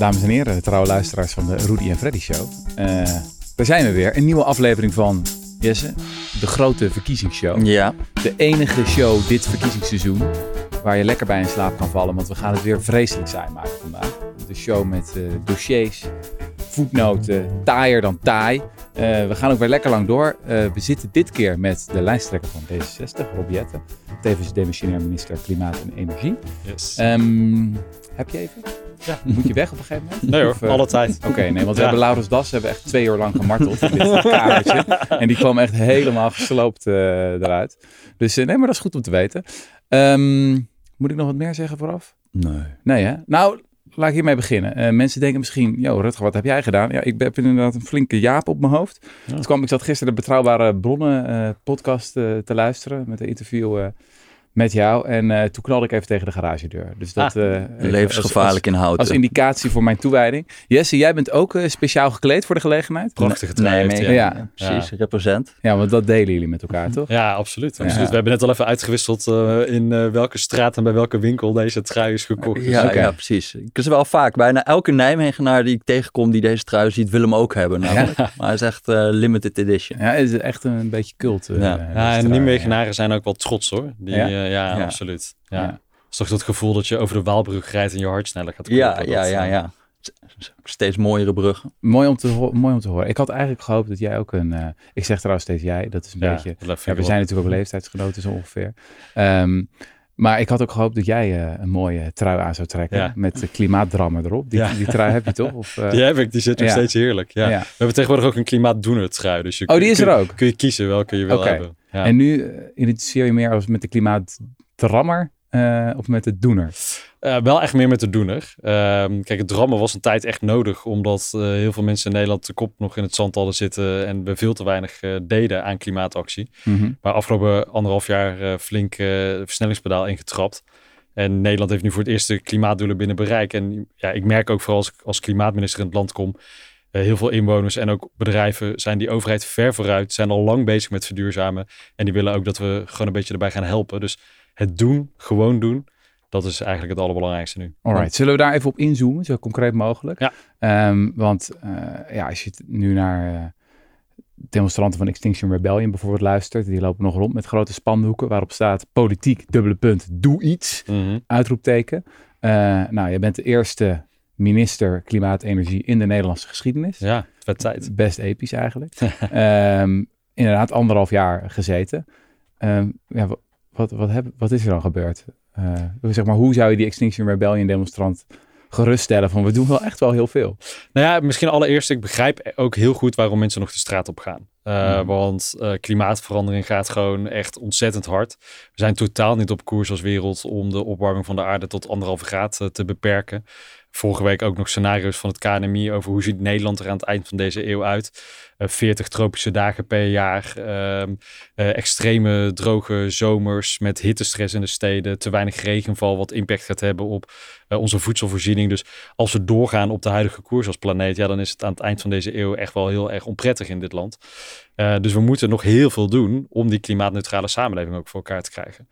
dames en heren, de trouwe luisteraars van de Rudy en Freddy Show. Uh, daar zijn we weer. Een nieuwe aflevering van Jesse, de grote verkiezingsshow. Ja. De enige show dit verkiezingsseizoen waar je lekker bij in slaap kan vallen. Want we gaan het weer vreselijk saai maken vandaag. De show met uh, dossiers, voetnoten, taaier dan taai. Uh, we gaan ook weer lekker lang door. Uh, we zitten dit keer met de lijsttrekker van D66, Rob Jetten. Tevens demissionair minister Klimaat en Energie. Yes. Um, heb je even? Ja. Moet je weg op een gegeven moment? Nee hoor, Of, uh, alle tijd. Oké, okay, nee, want we hebben Laurens Das hebben echt twee uur lang gemarteld in dit kamertje. En die kwam echt helemaal gesloopt uh, eruit. Dus uh, nee, maar dat is goed om te weten. Um, moet ik nog wat meer zeggen vooraf? Nee. Nee hè? Nou, laat ik hiermee beginnen. Uh, mensen denken misschien, yo Rutger, wat heb jij gedaan? Ja, ik heb inderdaad een flinke jaap op mijn hoofd. Ja. Toen kwam, ik zat gisteren de Betrouwbare Bronnen uh, podcast uh, te luisteren met een interview met jou. En uh, toen knalde ik even tegen de garagedeur. Dus dat ah, uh, levensgevaarlijk als, inhoud. Als indicatie voor mijn toewijding. Jesse, jij bent ook uh, speciaal gekleed voor de gelegenheid. Prachtige trui. Nee, ja. ja. ja. precies. Ja. Represent. Ja, want dat delen jullie met elkaar, toch? Ja, absoluut. absoluut. We hebben net al even uitgewisseld in welke straat en bij welke winkel deze trui is gekocht. Ja, okay. ja precies. Ik is wel vaak. Bijna elke Nijmegenaar die ik tegenkom die deze trui ziet, wil hem ook hebben. Namelijk. Maar hij is echt limited edition. Ja, het is echt een beetje cult. ja, ja en Nijmegenaren zijn ook wel trots hoor. Die, ja, ja, absoluut. Ja. ja. is toch dat gevoel dat je over de Waalbrug rijdt en je hart sneller gaat kloppen. Ja, ja, ja, ja. Steeds mooiere bruggen. Mooi om, te mooi om te horen. Ik had eigenlijk gehoopt dat jij ook een... Uh, ik zeg trouwens steeds jij, dat is een ja, beetje... We zijn natuurlijk ook leeftijdsgenoten zo ongeveer. Um, maar ik had ook gehoopt dat jij uh, een mooie trui aan zou trekken. Ja. Met klimaatdrammen erop. Die, Ja. die trui heb je toch? Of, uh, Die heb ik, die zit nog ja. steeds heerlijk. Ja. Ja. We hebben tegenwoordig ook een klimaatdoener trui. Dus je Oh, die kun- is er kun- ook? Kun je kiezen welke je wil Oké. hebben. Ja. En nu uh, identificeer je meer als met de klimaatdrammer uh, of met de doener? Uh, wel echt meer met de doener. Ehm, kijk, het drammen was een tijd echt nodig, omdat heel veel mensen in Nederland de kop nog in het zand hadden zitten en we veel te weinig deden aan klimaatactie. Mm -hmm. Maar afgelopen anderhalf jaar flink versnellingspedaal ingetrapt. En Nederland heeft nu voor het eerst de klimaatdoelen binnen bereik. En ja, ik merk ook vooral als ik als klimaatminister in het land kom, heel veel inwoners en ook bedrijven zijn die overheid ver vooruit, zijn al lang bezig met verduurzamen. En die willen ook dat we gewoon een beetje erbij gaan helpen. Dus het doen, gewoon doen. Dat is eigenlijk het allerbelangrijkste nu. Alright, zullen we daar even op inzoomen, zo concreet mogelijk? Ja. Um, want uh, ja, als je nu naar uh, demonstranten van Extinction Rebellion bijvoorbeeld luistert, die lopen nog rond met grote spandoeken waarop staat politiek, dubbele punt, doe iets, mm -hmm. uitroepteken. Nou, je bent de eerste minister klimaat-energie in de Nederlandse geschiedenis. Ja, het tijd. Best episch eigenlijk. um, inderdaad, anderhalf jaar gezeten. Um, ja, wat, wat, heb, wat is er dan gebeurd? Uh, zeg maar, hoe zou je die Extinction Rebellion demonstrant geruststellen van we doen wel echt wel heel veel? Nou ja, misschien allereerst, ik begrijp ook heel goed waarom mensen nog de straat op gaan. Uh, Hmm. mm. Want uh, klimaatverandering gaat gewoon echt ontzettend hard. We zijn totaal niet op koers als wereld om de opwarming van de aarde tot anderhalve graad uh, te beperken. Vorige week ook nog scenario's van het KNMI over hoe ziet Nederland er aan het eind van deze eeuw uit. Uh, 40 tropische dagen per jaar, uh, uh, extreme droge zomers met hittestress in de steden, te weinig regenval wat impact gaat hebben op uh, onze voedselvoorziening. Dus als we doorgaan op de huidige koers als planeet, ja, dan is het aan het eind van deze eeuw echt wel heel erg onprettig in dit land. Dus we moeten nog heel veel doen om die klimaatneutrale samenleving ook voor elkaar te krijgen.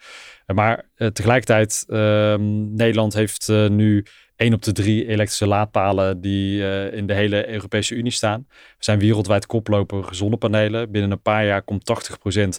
Maar uh, tegelijkertijd, ehm, Nederland heeft nu één op de drie elektrische laadpalen die uh, in de hele Europese Unie staan. Zijn wereldwijd koploper zonnepanelen. Binnen een paar jaar komt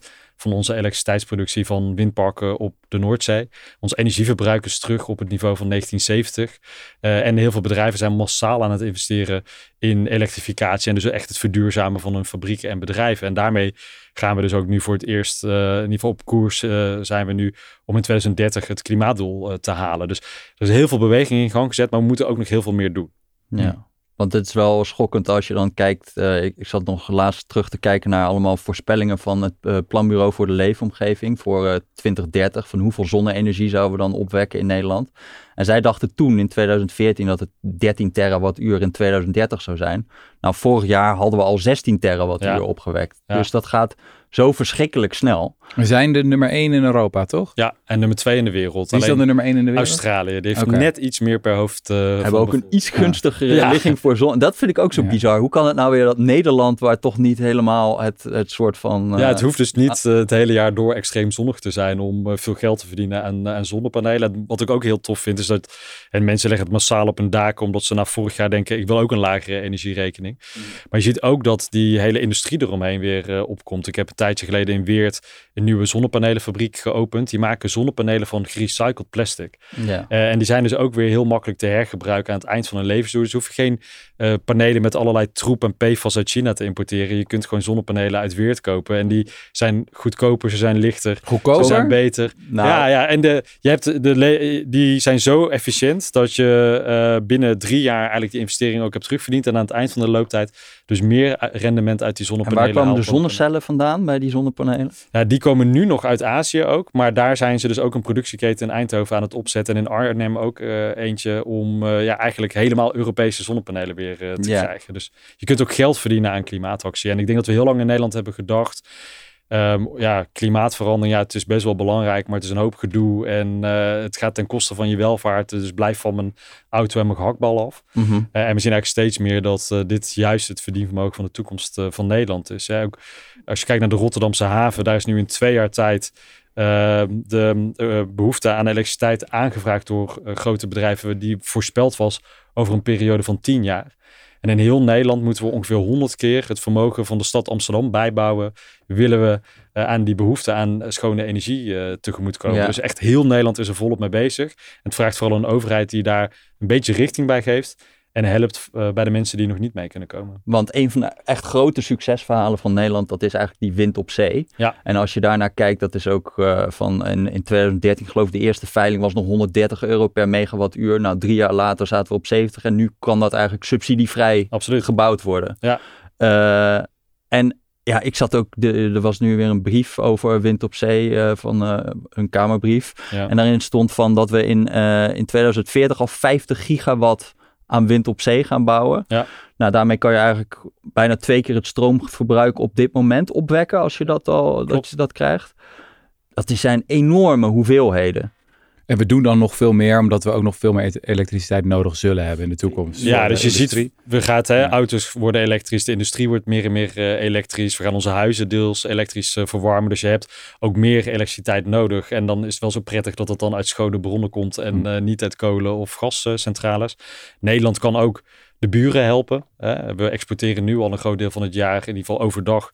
80% van onze elektriciteitsproductie van windparken op de Noordzee. Ons energieverbruik is terug op het niveau van 1970. Uh, en heel veel bedrijven zijn massaal aan het investeren in elektrificatie. En dus echt het verduurzamen van hun fabrieken en bedrijven. En daarmee gaan we dus ook nu voor het eerst, uh, in ieder geval op koers, uh, zijn we nu om in 2030 het klimaatdoel uh, te halen. Dus er is heel veel beweging in gang gezet, maar we moeten ook nog heel veel meer doen. Ja. Want het is wel schokkend als je dan kijkt. Uh, ik, ik zat nog laatst terug te kijken naar allemaal voorspellingen van het uh, Planbureau voor de Leefomgeving voor uh, 2030. Van hoeveel zonne-energie zouden we dan opwekken in Nederland. En zij dachten toen in 2014 dat het 13 terawattuur in 2030 zou zijn. Nou, vorig jaar hadden we al 16 terawattuur ja. opgewekt. Ja. Dus dat gaat zo verschrikkelijk snel. We zijn de nummer 1 in Europa, toch? Ja, en nummer 2 in de wereld. Wie is dan de nummer 1 in de wereld? Australië. Die heeft Oké. net iets meer per hoofd. eh, We van hebben ook een iets gunstigere Ja. ligging voor zon. En dat vind ik ook zo Ja. bizar. Hoe kan het nou weer dat Nederland, waar toch niet helemaal het, het soort van... Ja, eh, het hoeft dus niet eh, het hele jaar door extreem zonnig te zijn om eh, veel geld te verdienen aan, aan zonnepanelen. En Wat ik ook heel tof vind is dat en mensen leggen het massaal op hun daken omdat ze na vorig jaar denken ik wil ook een lagere energierekening. Maar je ziet ook dat die hele industrie eromheen weer eh, opkomt. Ik heb een tijdje geleden in Weert een nieuwe zonnepanelenfabriek geopend. Die maken zonnepanelen van gerecycled plastic. ja. Eh, en die zijn dus ook weer heel makkelijk te hergebruiken aan het eind van hun levensduur. Dus je hoeft geen eh, panelen met allerlei troep en PFAS uit China te importeren. Je kunt gewoon zonnepanelen uit Weert kopen. En die zijn goedkoper, ze zijn lichter, ze zijn Goedkoper? beter. Nou, Ja, ja, en de, je hebt de, die zijn zo efficiënt dat je eh, binnen drie jaar eigenlijk die investering ook hebt terugverdiend. En aan het eind van de looptijd dus meer rendement uit die en zonnepanelen waar kwamen de zonnecellen vandaan bij die zonnepanelen? ja, die komen nu nog uit Azië ook. Maar daar zijn ze dus ook een productieketen in Eindhoven aan het opzetten. En in Arnhem ook eh, eentje om eh, ja, eigenlijk helemaal Europese zonnepanelen weer eh, te Ja. krijgen. Dus je kunt ook geld verdienen aan klimaatactie. En ik denk dat we heel lang in Nederland hebben gedacht... ehm, ja, klimaatverandering, ja, het is best wel belangrijk, maar het is een hoop gedoe. En eh, het gaat ten koste van je welvaart. Dus blijf van mijn auto en mijn gehaktbal af. Mhm. Eh, en we zien eigenlijk steeds meer dat eh, dit juist het verdienvermogen van de toekomst van Nederland is. Hè. Ook als je kijkt naar de Rotterdamse haven, daar is nu in twee jaar tijd eh, de eh, behoefte aan elektriciteit aangevraagd door grote bedrijven die voorspeld was over een periode van tien jaar. En in heel Nederland moeten we ongeveer 100 keer het vermogen van de stad Amsterdam bijbouwen. Willen we eh, aan die behoefte aan eh, schone energie eh tegemoetkomen. Ja. Dus echt heel Nederland is er volop mee bezig. En het vraagt vooral een overheid die daar een beetje richting bij geeft. En helpt eh, bij de mensen die nog niet mee kunnen komen. Want een van de echt grote succesverhalen van Nederland, dat is eigenlijk die wind op zee. Ja. En als je daarnaar kijkt, dat is ook eh, van in, in 2013, geloof ik, de eerste veiling was nog 130 euro per megawattuur. Nou, drie jaar later zaten we op 70 en nu kan dat eigenlijk subsidievrij Absoluut. gebouwd worden. Ja. Eh, en ja, ik zat ook, de, er was nu weer een brief over wind op zee van een kamerbrief. Ja. En daarin stond van dat we in, in 2040 al 50 gigawatt aan wind op zee gaan bouwen. Ja. Nou, daarmee kan je eigenlijk bijna twee keer het stroomverbruik op dit moment opwekken als je dat al dat je dat krijgt. Dat zijn enorme hoeveelheden. En we doen dan nog veel meer, omdat we ook nog veel meer e- elektriciteit nodig zullen hebben in de toekomst. Ja, dus je industrie. ziet, we gaan, hè, Ja. auto's worden elektrisch, de industrie wordt meer en meer eh, elektrisch. We gaan onze huizen deels elektrisch eh, verwarmen. Dus je hebt ook meer elektriciteit nodig. En dan is het wel zo prettig dat het dan uit schone bronnen komt en Hm. eh, niet uit kolen- of gascentrales. Nederland kan ook de buren helpen. Hè. We exporteren nu al een groot deel van het jaar, in ieder geval overdag,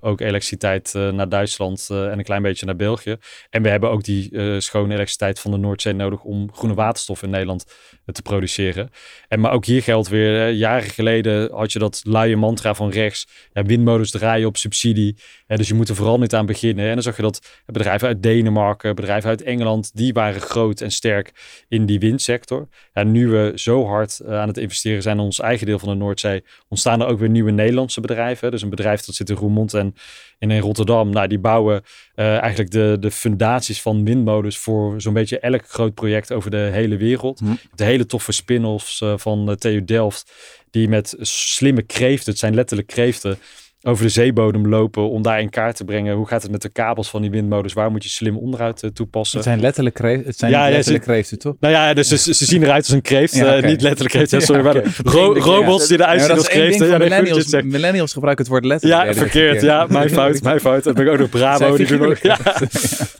ook elektriciteit eh, naar Duitsland eh, en een klein beetje naar België. En we hebben ook die eh, schone elektriciteit van de Noordzee nodig om groene waterstof in Nederland te produceren. En maar ook hier geldt weer, jaren geleden had je dat luie mantra van rechts. Ja, windmolens draaien op subsidie. Eh, dus je moet er vooral niet aan beginnen. En dan zag je dat bedrijven uit Denemarken, bedrijven uit Engeland, die waren groot en sterk in die windsector. Ja, nu we zo hard aan het investeren zijn in ons eigen deel van de Noordzee, ontstaan er ook weer nieuwe Nederlandse bedrijven. Dus een bedrijf dat zit in Roermond en in, in Rotterdam. Nou, die bouwen eh, eigenlijk de, de fundaties van windmolens voor zo'n beetje elk groot project over de hele wereld. Hm. De hele toffe spin-offs eh, van eh, TU Delft, die met slimme kreeften, het zijn letterlijk kreeften, over de zeebodem lopen om daar in kaart te brengen. Hoe gaat het met de kabels van die windmolens? Waar moet je slim onderhoud eh, toepassen? Het zijn letterlijk, kreef, het zijn Ja, ja, letterlijk ze- kreeften, toch? Nou ja, dus ze, ze zien eruit als een kreeft. Ja, eh, niet letterlijk kreeft. Ja, sorry, Ja, ro- Ja. robots die eruit Ja, zien als dat is één kreeft. ding Ja, goed millennials. millennials gebruiken het woord letterlijk. Ja, verkeerd. keer. Ja, mijn fout. Mijn fout. Dat ben ik ook nog Bravo. Die ook, ja.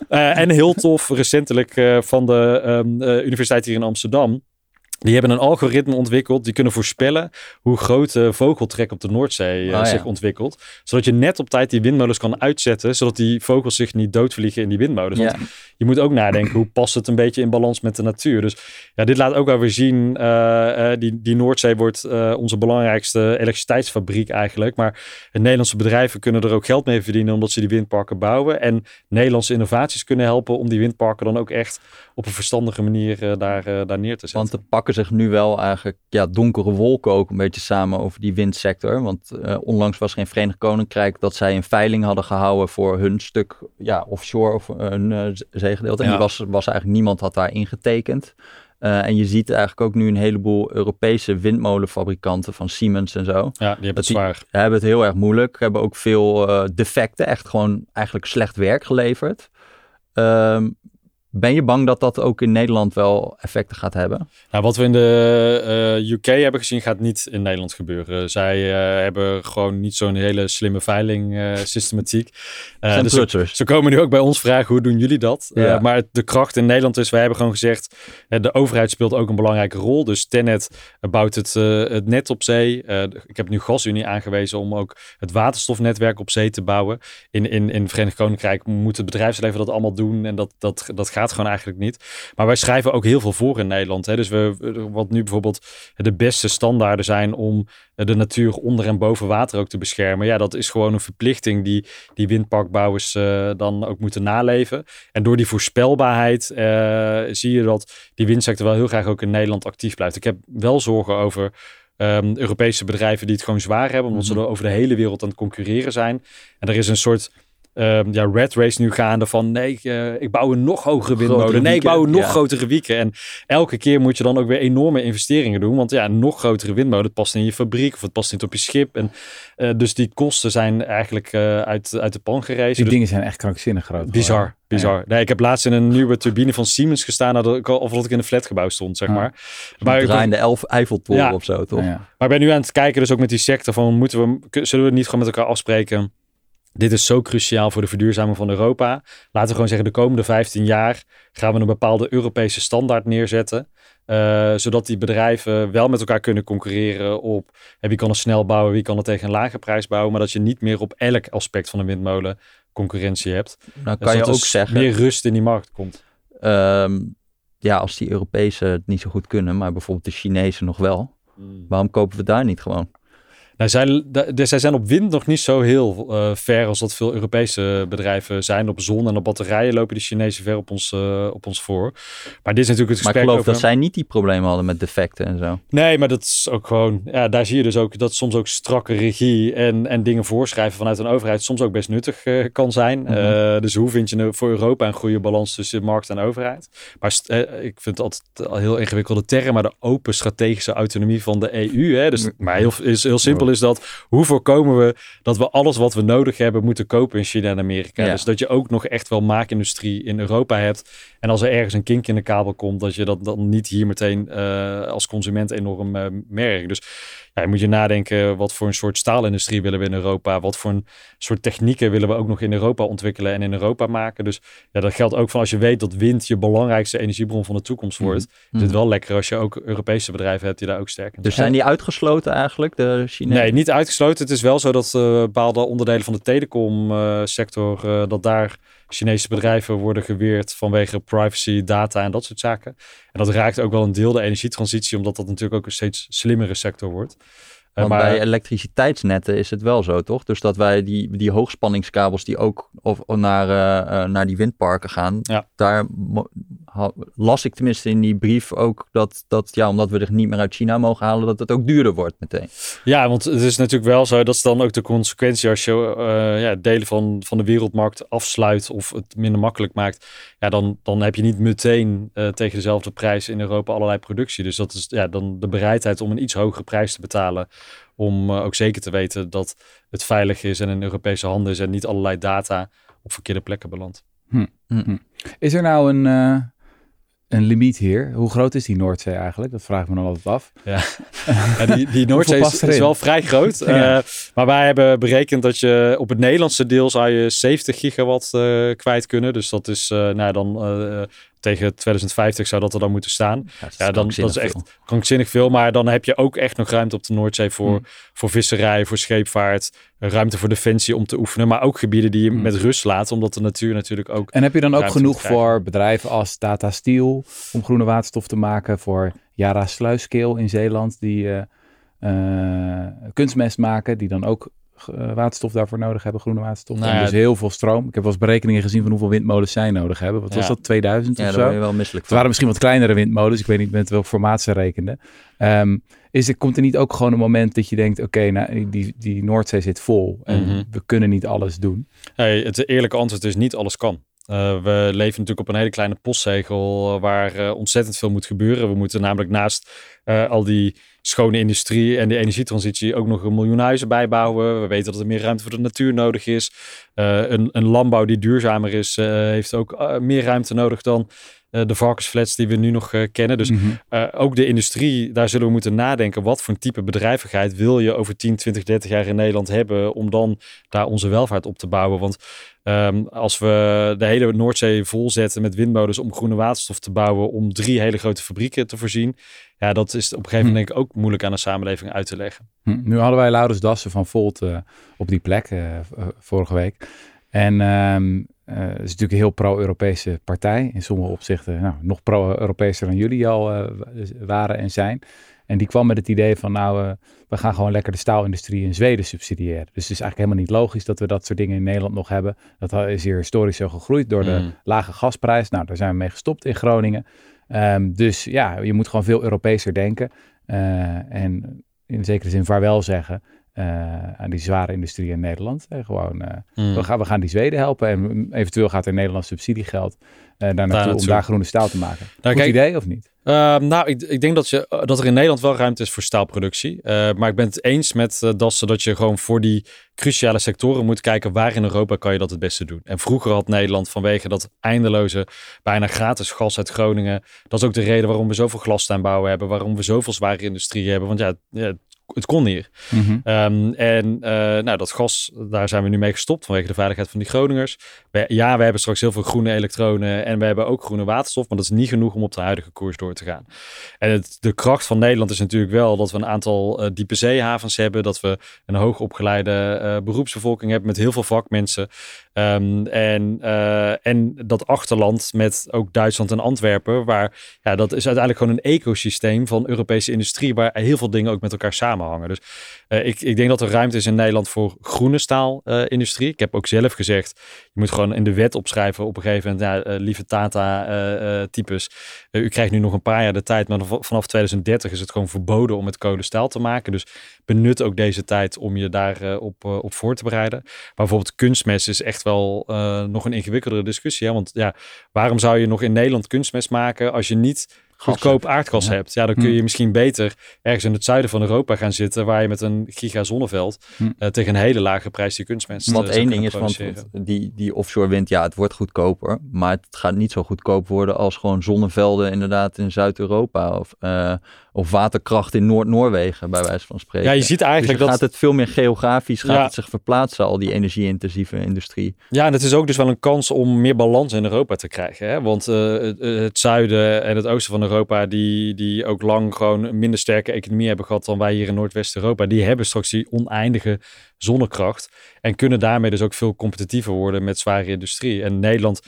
Eh, en heel tof, recentelijk van de ehm, eh, universiteit hier in Amsterdam. Die hebben een algoritme ontwikkeld. Die kunnen voorspellen hoe groot de vogeltrek op de Noordzee eh, ja. zich ontwikkelt. Zodat je net op tijd die windmolens kan uitzetten. Zodat die vogels zich niet doodvliegen in die windmolens. Want je moet ook nadenken hoe past het een beetje in balans met de natuur. Dus ja, dit laat ook wel weer zien. eh, eh, die, die Noordzee wordt eh, onze belangrijkste elektriciteitsfabriek eigenlijk. Maar de Nederlandse bedrijven kunnen er ook geld mee verdienen omdat ze die windparken bouwen. En Nederlandse innovaties kunnen helpen om die windparken dan ook echt op een verstandige manier eh, daar, eh, daar neer te zetten. Want er pakken zich nu wel eigenlijk ja, donkere wolken ook een beetje samen over die windsector. Want eh, onlangs was er in Verenigd Koninkrijk dat zij een veiling hadden gehouden voor hun stuk ja, offshore of eh, hun eh, zeegedeelte. En Ja. die was, was eigenlijk niemand had daar ingetekend. Uh, en je ziet eigenlijk ook nu een heleboel Europese windmolenfabrikanten van Siemens en zo. Ja, die hebben het zwaar. Die hebben het heel erg moeilijk. Hebben ook veel defecten, echt gewoon eigenlijk slecht werk geleverd. Um, ben je bang dat dat ook in Nederland wel effecten gaat hebben? Nou, wat we in de uh, UK hebben gezien, gaat niet in Nederland gebeuren. Zij uh, hebben gewoon niet zo'n hele slimme veiling uh, systematiek. dus ze, ze, komen nu ook bij ons vragen, hoe doen jullie dat? Ja. maar de kracht in Nederland is, wij hebben gewoon gezegd, de overheid speelt ook een belangrijke rol. Dus Tenet bouwt het, het net op zee. ik heb nu GasUnie aangewezen om ook het waterstofnetwerk op zee te bouwen. In, in, in het Verenigd Koninkrijk moet het bedrijfsleven dat allemaal doen en dat, dat, dat gaat gewoon eigenlijk niet. Maar wij schrijven ook heel veel voor in Nederland. Hè? Dus we, wat nu bijvoorbeeld de beste standaarden zijn om de natuur onder en boven water ook te beschermen. Ja, dat is gewoon een verplichting die, die windparkbouwers uh, dan ook moeten naleven. En door die voorspelbaarheid uh, zie je dat die windsector wel heel graag ook in Nederland actief blijft. Ik heb wel zorgen over um, Europese bedrijven die het gewoon zwaar hebben, omdat mm -hmm. ze over de hele wereld aan het concurreren zijn. En er is een soort um, ja, red race nu gaande van nee, ik bouw een nog hogere windmolen. Nee, ik bouw een nog ja. grotere wieken. En elke keer moet je dan ook weer enorme investeringen doen. Want ja, een nog grotere windmolen, past in je fabriek of het past niet op je schip. En uh, dus die kosten zijn eigenlijk uh, uit, uit de pan gerezen. Die dus, dingen zijn echt krankzinnig groot. Bizar. Bizar. Ja. Nee, ik heb laatst in een nieuwe turbine van Siemens gestaan, of dat ik in een flatgebouw stond, zeg maar. Draaiende elf Eiffeltoren ja. of zo, toch? Maar ik ben nu aan het kijken, dus ook met die sector van, moeten we, zullen we niet gewoon met elkaar afspreken? Dit is zo cruciaal voor de verduurzaming van Europa. Laten we gewoon zeggen, de komende 15 jaar gaan we een bepaalde Europese standaard neerzetten. Uh, zodat die bedrijven wel met elkaar kunnen concurreren op hey, wie kan het snel bouwen, wie kan het tegen een lage prijs bouwen. Maar dat je niet meer op elk aspect van een windmolen concurrentie hebt. Nou kan dus je ook zeggen. meer rust in die markt komt. Um, ja, als die Europese het niet zo goed kunnen, maar bijvoorbeeld de Chinezen nog wel. Mm. Waarom kopen we daar niet gewoon? Nou, zij, de, zij zijn op wind nog niet zo heel uh, ver als dat veel Europese bedrijven zijn. Op zon en op batterijen lopen de Chinezen ver op ons, uh, op ons voor. Maar dit is natuurlijk het gesprek Maar ik geloof over... dat zij niet die problemen hadden met defecten en zo. Nee, maar dat is ook gewoon... Ja, daar zie je dus ook dat soms ook strakke regie en, en dingen voorschrijven vanuit een overheid soms ook best nuttig uh, kan zijn. Mm -hmm. dus hoe vind je nou voor Europa een goede balans tussen markt en overheid? Maar ik vind het altijd al heel ingewikkelde term, maar de open strategische autonomie van de EU. Hè? Dus, maar heel, is heel simpel is dat hoe voorkomen we dat we alles wat we nodig hebben moeten kopen in China en Amerika. Ja. Dus dat je ook nog echt wel maakindustrie in Europa hebt. En als er ergens een kink in de kabel komt, dat je dat dan niet hier meteen uh, als consument enorm uh, merkt. Dus ja, je moet je nadenken, wat voor een soort staalindustrie willen we in Europa? Wat voor een soort technieken willen we ook nog in Europa ontwikkelen en in Europa maken? Dus ja, dat geldt ook van als je weet dat wind je belangrijkste energiebron van de toekomst wordt. Mm -hmm. Is het wel lekker als je ook Europese bedrijven hebt die daar ook sterk in Dus zijn die uitgesloten eigenlijk, de Chinezen? Nee, niet uitgesloten. Het is wel zo dat uh, bepaalde onderdelen van de telecom-sector, uh, dat daar Chinese bedrijven worden geweerd vanwege privacy, data en dat soort zaken. En dat raakt ook wel een deel de energietransitie, omdat dat natuurlijk ook een steeds slimmere sector wordt. Want maar, bij elektriciteitsnetten is het wel zo, toch? Dus dat wij die, die hoogspanningskabels die ook of, of naar, uh, uh, naar die windparken gaan, ja. daar las ik tenminste in die brief ook dat, dat, ja, omdat we er niet meer uit China mogen halen, dat het ook duurder wordt meteen. Ja, want het is natuurlijk wel zo, dat is dan ook de consequentie als je uh, ja, delen van, van de wereldmarkt afsluit of het minder makkelijk maakt. Ja, dan, dan heb je niet meteen uh, tegen dezelfde prijs in Europa allerlei productie. Dus dat is ja, dan de bereidheid om een iets hogere prijs te betalen. Om uh, ook zeker te weten dat het veilig is en in Europese handen is en niet allerlei data op verkeerde plekken belandt. Hm. Hm. Is er nou een, uh, een limiet hier? Hoe groot is die Noordzee eigenlijk? Dat vraag ik me dan altijd af. Ja, ja die, die Noordzee is, is, wel vrij groot. ja. uh, maar wij hebben berekend dat je op het Nederlandse deel zou je 70 gigawatt uh, kwijt kunnen. Dus dat is nou, dan tegen 2050 zou dat er dan moeten staan. Ja, ja dan dat is echt veel. krankzinnig veel. Maar dan heb je ook echt nog ruimte op de Noordzee voor, hmm. voor visserij, voor scheepvaart, ruimte voor defensie om te oefenen. Maar ook gebieden die je hmm. met rust laat, omdat de natuur natuurlijk ook. En heb je dan ook genoeg voor bedrijven als Tata Steel om groene waterstof te maken? Voor Yara Sluiskeel in Zeeland, die uh, uh, kunstmest maken, die dan ook waterstof daarvoor nodig hebben, groene waterstof. Nou ja, en dus heel veel stroom. Ik heb wel eens berekeningen gezien van hoeveel windmolens zij nodig hebben. Wat ja. was dat, 2000 ja, of zo? je wel misselijk Het waren misschien wat kleinere windmolens. Ik weet niet met welk formaat ze rekenden. Um, is er, komt er niet ook gewoon een moment dat je denkt... oké, okay, nou, die, die Noordzee zit vol en mm -hmm. we kunnen niet alles doen? Hey, het eerlijke antwoord is niet alles kan. we leven natuurlijk op een hele kleine postzegel waar ontzettend veel moet gebeuren. We moeten namelijk naast al die schone industrie en de energietransitie ook nog een miljoen huizen bijbouwen. We weten dat er meer ruimte voor de natuur nodig is. een, een, landbouw die duurzamer is, heeft ook meer ruimte nodig dan eh, de varkensflats die we nu nog eh, kennen. Dus mhm. eh, ook de industrie, daar zullen we moeten nadenken. Wat voor een type bedrijvigheid wil je over 10, 20, 30 jaar in Nederland hebben om dan daar onze welvaart op te bouwen? Want ehm, als we de hele Noordzee volzetten met windmolens om groene waterstof te bouwen, om drie hele grote fabrieken te voorzien, ja, dat is op een gegeven moment denk ik ook moeilijk aan de samenleving uit te leggen. Hm. Nu hadden wij Laurens Dassen van Volt op die plek vorige week. En um, uh, het is natuurlijk een heel pro-Europese partij. In sommige opzichten nou, nog pro-Europeeser dan jullie al uh, waren en zijn. En die kwam met het idee van nou, uh, we gaan gewoon lekker de staalindustrie in Zweden subsidiëren. Dus het is eigenlijk helemaal niet logisch dat we dat soort dingen in Nederland nog hebben. Dat is hier historisch zo gegroeid door de mm. lage gasprijs. Nou, daar zijn we mee gestopt in Groningen. Um, dus ja, je moet gewoon veel Europeeser denken. en in zekere zin vaarwel zeggen aan die zware industrie in Nederland. En gewoon, uh, we, gaan, we gaan die Zweden helpen en eventueel gaat er Nederlands subsidiegeld uh, daar naartoe om daar groene staal te maken. Nou, Goed kijk, idee of niet? Ehm, nou, ik, ik, denk dat, je, dat er in Nederland wel ruimte is voor staalproductie. maar ik ben het eens met uh, Dassen dat je gewoon voor die cruciale sectoren moet kijken waar in Europa kan je dat het beste doen. En vroeger had Nederland vanwege dat eindeloze, bijna gratis gas uit Groningen. Dat is ook de reden waarom we zoveel glastuinbouwen hebben, waarom we zoveel zware industrie hebben. Want ja, ja het kon hier. Mhm. Ehm, en uh, nou, dat gas, daar zijn we nu mee gestopt vanwege de veiligheid van die Groningers. ja, we hebben straks heel veel groene elektronen en we hebben ook groene waterstof, maar dat is niet genoeg om op de huidige koers door te gaan. En het, de kracht van Nederland is natuurlijk wel dat we een aantal uh, diepe zeehavens hebben, dat we een hoogopgeleide uh, beroepsbevolking hebben met heel veel vakmensen. Um, en, en dat achterland met ook Duitsland en Antwerpen, waar ja, dat is uiteindelijk gewoon een ecosysteem van Europese industrie, waar heel veel dingen ook met elkaar samen Dus uh, ik, ik denk dat er ruimte is in Nederland voor groene staalindustrie. Uh, ik heb ook zelf gezegd, je moet gewoon in de wet opschrijven op een gegeven moment, uh, lieve Tata-types, u krijgt nu nog een paar jaar de tijd, maar vanaf 2030 is het gewoon verboden om met kolen staal te maken. Dus benut ook deze tijd om je daar op, op voor te bereiden. Maar bijvoorbeeld kunstmest is echt wel nog een ingewikkeldere discussie. Want ja, waarom zou je nog in Nederland kunstmest maken als je niet goedkoop aardgas hebt. Ja, dan kun je hm. misschien beter ergens in het zuiden van Europa gaan zitten, waar je met een giga zonneveld hm. uh, tegen een hele lage prijs die kunstmest Want één ding is, van die, die offshore wind, ja, het wordt goedkoper, maar het gaat niet zo goedkoop worden als gewoon zonnevelden inderdaad in Zuid-Europa of, uh, of waterkracht in Noord-Noorwegen, bij wijze van spreken. Ja, je ziet eigenlijk dus dat... gaat het veel meer geografisch, gaat het zich verplaatsen, al die energie-intensieve industrie. Ja, en het is ook dus wel een kans om meer balans in Europa te krijgen, hè? want uh, het zuiden en het oosten van Europa, die, die ook lang gewoon een minder sterke economie hebben gehad dan wij hier in Noordwest-Europa, die hebben straks die oneindige zonnekracht en kunnen daarmee dus ook veel competitiever worden met zware industrie. En Nederland,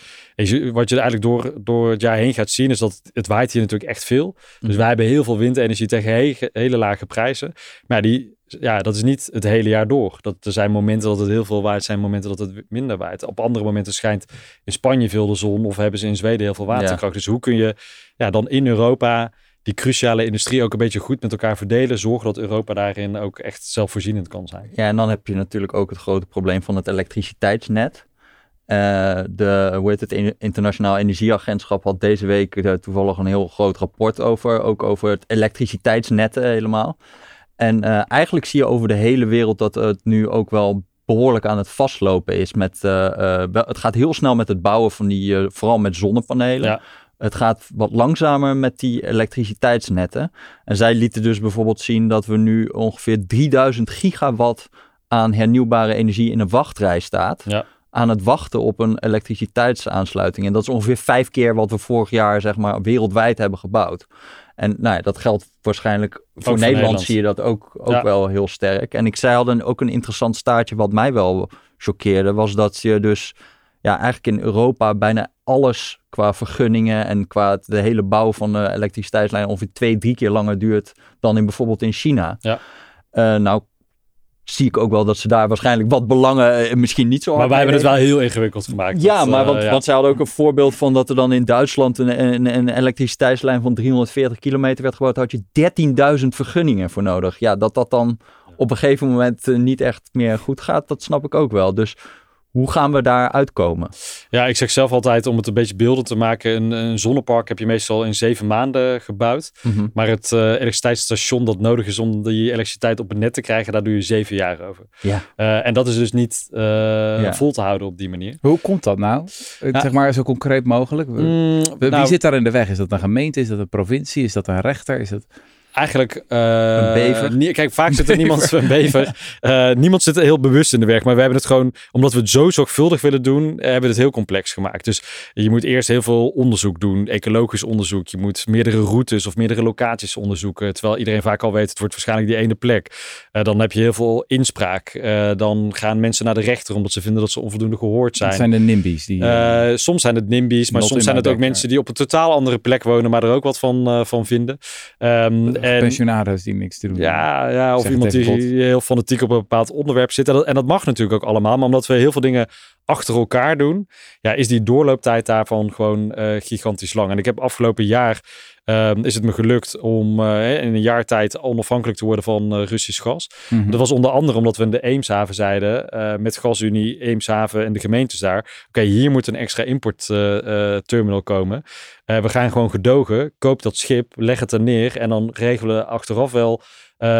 wat je eigenlijk door, door het jaar heen gaat zien, is dat het waait hier natuurlijk echt veel. Dus mhm. wij hebben heel veel windenergie tegen hele, hele lage prijzen. Maar die, ja, dat is niet het hele jaar door. Dat, er zijn momenten dat het heel veel waait, zijn momenten dat het minder waait. Op andere momenten schijnt in Spanje veel de zon of hebben ze in Zweden heel veel waterkracht. Dus hoe kun je ja, dan in Europa die cruciale industrie ook een beetje goed met elkaar verdelen. Zorgen dat Europa daarin ook echt zelfvoorzienend kan zijn. Ja, en dan heb je natuurlijk ook het grote probleem van het elektriciteitsnet. Uh, de, hoe heet het, Internationaal Energieagentschap had deze week uh, toevallig een heel groot rapport over. Ook over het elektriciteitsnetten helemaal. En eigenlijk zie je over de hele wereld dat het nu ook wel behoorlijk aan het vastlopen is. Met, het gaat heel snel met het bouwen van die, vooral met zonnepanelen. Ja. Het gaat wat langzamer met die elektriciteitsnetten. En zij lieten dus bijvoorbeeld zien dat we nu ongeveer 3000 gigawatt aan hernieuwbare energie in een wachtrij staat. Ja. Aan het wachten op een elektriciteitsaansluiting. En dat is ongeveer vijf keer wat we vorig jaar zeg maar, wereldwijd hebben gebouwd. En nou ja, dat geldt waarschijnlijk voor, Nederland, zie je dat ook, ook wel heel sterk. En ik zei al ook een interessant staartje wat mij wel choqueerde, was dat je dus ja, eigenlijk in Europa bijna alles qua vergunningen en qua de hele bouw van de elektriciteitslijn ongeveer twee, drie keer langer duurt dan in bijvoorbeeld in China. Ja. Uh, nou, zie ik ook wel dat ze daar waarschijnlijk wat belangen eh, misschien niet zo Maar wij hebben het wel heel ingewikkeld gemaakt. Ja, maar want, uh, want zij hadden ook een voorbeeld van dat er dan in Duitsland een, een, een elektriciteitslijn van 340 kilometer werd gebouwd. Daar had je 13.000 vergunningen voor nodig. Ja, dat dat dan op een gegeven moment niet echt meer goed gaat, dat snap ik ook wel. Dus hoe gaan we daar uitkomen? Ja, ik zeg zelf altijd om het een beetje beelden te maken. Een, een zonnepark heb je meestal in zeven maanden gebouwd. Mhm. Maar het uh, elektriciteitsstation dat nodig is om die elektriciteit op het net te krijgen, daar doe je zeven jaar over. Ja. Uh, en dat is dus niet uh, ja. vol te houden op die manier. Hoe komt dat nou? Zeg maar zo concreet mogelijk. Mm, Wie nou, zit daar in de weg? Is dat een gemeente? Is dat een provincie? Is dat een rechter? Is dat... Eigenlijk... uh, Een bever? nie- kijk, vaak zit er niemand... Een bever. Uh, niemand zit er heel bewust in de weg. Maar we hebben het gewoon... Omdat we het zo zorgvuldig willen doen... eh, hebben we het heel complex gemaakt. Dus je moet eerst heel veel onderzoek doen. Ecologisch onderzoek. Je moet meerdere routes of meerdere locaties onderzoeken. Terwijl iedereen vaak al weet... Het wordt waarschijnlijk die ene plek. Uh, dan heb je heel veel inspraak. Dan gaan mensen naar de rechter... Omdat ze vinden dat ze onvoldoende gehoord zijn. Dat zijn de NIMBY's. Die, soms zijn het NIMBY's, maar soms zijn het ook mensen die op een totaal andere plek wonen, maar er ook wat van, van vinden. Um, en, pensionado's die niks te doen ja, ja, of iemand die heel fanatiek op een bepaald onderwerp zit. En dat, en dat mag natuurlijk ook allemaal, maar omdat we heel veel dingen achter elkaar doen, ja, is die doorlooptijd daarvan gewoon uh, gigantisch lang. En ik heb afgelopen jaar um, is het me gelukt om uh, in een jaar tijd onafhankelijk te worden van uh, Russisch gas. Mhm. Dat was onder andere omdat we in de Eemshaven zeiden, uh, met GasUnie, Eemshaven en de gemeentes daar, oké, okay, hier moet een extra importterminal komen. We gaan gewoon gedogen, koop dat schip, leg het er neer en dan regelen we achteraf wel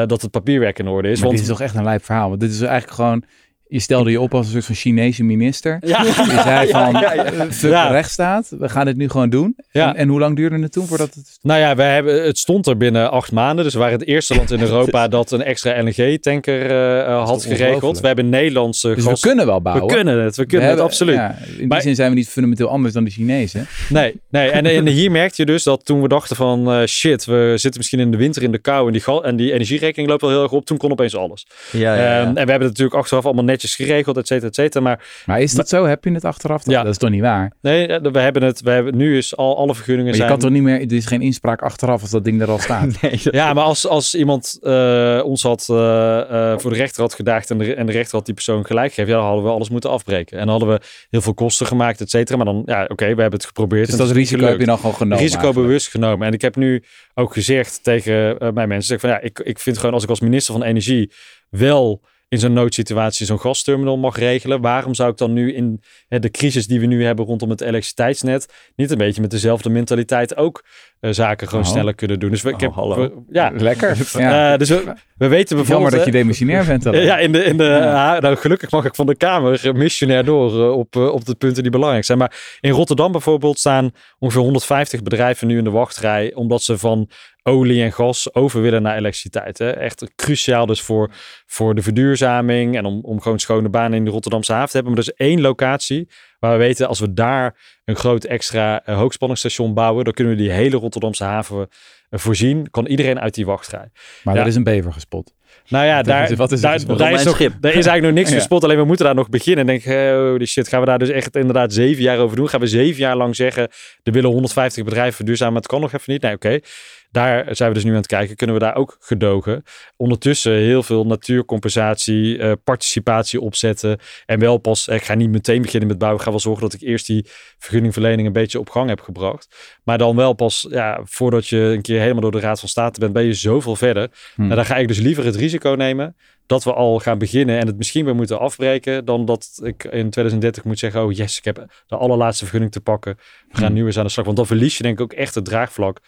dat het papierwerk in orde is. Maar want... dit is toch echt een lijp verhaal. Want dit is eigenlijk gewoon... Je stelde je op als een soort van Chinese minister. Ja. Je zei van, ja, rechtsstaat. We gaan dit nu gewoon doen. Ja. En, en, hoe lang duurde het toen voordat het... Nou ja, we hebben, het stond er binnen acht maanden. Dus we waren het eerste land in Europa dat een extra LNG-tanker uh, had geregeld. We hebben Nederlandse dus gas... we kunnen wel bouwen. We kunnen het, we kunnen we het, absoluut. Ja, in die maar, zin zijn we niet fundamenteel anders dan de Chinezen. Nee, nee. En, en hier merkte je dus dat toen we dachten van... Uh, shit, we zitten misschien in de winter in de kou en die, en die energierekening loopt wel heel erg op. Toen kon opeens alles. Ja, ja, ja. Um, en we hebben het natuurlijk achteraf allemaal netjes geregeld, et cetera, et cetera. Maar, maar is dat zo? Heb je het achteraf? Ja. Dat is toch niet waar? Nee, we hebben het. We hebben, nu is al alle vergunningen maar je zijn... kan toch niet meer... Er is geen inspraak achteraf als dat ding er al staat. nee, ja, maar als, als iemand uh, ons had uh, uh, voor de rechter had gedaagd en de, en de rechter had die persoon gelijk gegeven, ja, dan hadden we alles moeten afbreken. En dan hadden we heel veel kosten gemaakt, et cetera. Maar dan, ja, oké, okay, we hebben het geprobeerd. Dus dat risico heb je dan gewoon genomen? Risico eigenlijk. bewust genomen. En ik heb nu ook gezegd tegen mijn mensen, zeg van ja, ik, ik vind gewoon als ik als minister van Energie wel in zo'n noodsituatie zo'n gasterminal mag regelen. Waarom zou ik dan nu in de crisis die we nu hebben rondom het elektriciteitsnet niet een beetje met dezelfde mentaliteit ook zaken gewoon oh. sneller kunnen doen? Dus we, oh, ik heb, hallo. we, ja, lekker. Ja. Uh, dus we, we weten bijvoorbeeld. Jammer dat je demissionair bent. Dan. Ja, in de, in de, ja. nou, gelukkig mag ik van de Kamer missionair door uh, op, op de punten die belangrijk zijn. Maar in Rotterdam bijvoorbeeld staan ongeveer 150 bedrijven nu in de wachtrij, omdat ze van olie en gas over willen naar elektriciteit. Hè. Echt cruciaal dus voor, voor de verduurzaming en om, om gewoon schone banen in de Rotterdamse haven te hebben. Maar er is één locatie waar we weten als we daar een groot extra uh, hoogspanningsstation bouwen, dan kunnen we die hele Rotterdamse haven uh, voorzien. Kan iedereen uit die wachtrij. Maar ja. er is een bever gespot. Nou ja, daar, wat is, daar, daar, is nog, schip. daar is eigenlijk nog niks ja. gespot. Alleen we moeten daar nog beginnen. En denk, holy shit, gaan we daar dus echt inderdaad zeven jaar over doen? Gaan we zeven jaar lang zeggen, er willen 150 bedrijven verduurzamen, maar het kan nog even niet? Nee, oké. Okay. Daar zijn we dus nu aan het kijken. Kunnen we daar ook gedogen? Ondertussen heel veel natuurcompensatie, uh, participatie opzetten. En wel pas, ik ga niet meteen beginnen met bouwen. Ik ga wel zorgen dat ik eerst die vergunningverlening een beetje op gang heb gebracht. Maar dan wel pas, ja, voordat je een keer helemaal door de Raad van State bent, ben je zoveel verder. Hmm. Nou, dan ga ik dus liever het risico nemen dat we al gaan beginnen en het misschien weer moeten afbreken, dan dat ik in 2030 moet zeggen, oh yes, ik heb de allerlaatste vergunning te pakken. We gaan hmm. nu eens aan de slag. Want dan verlies je denk ik ook echt het draagvlak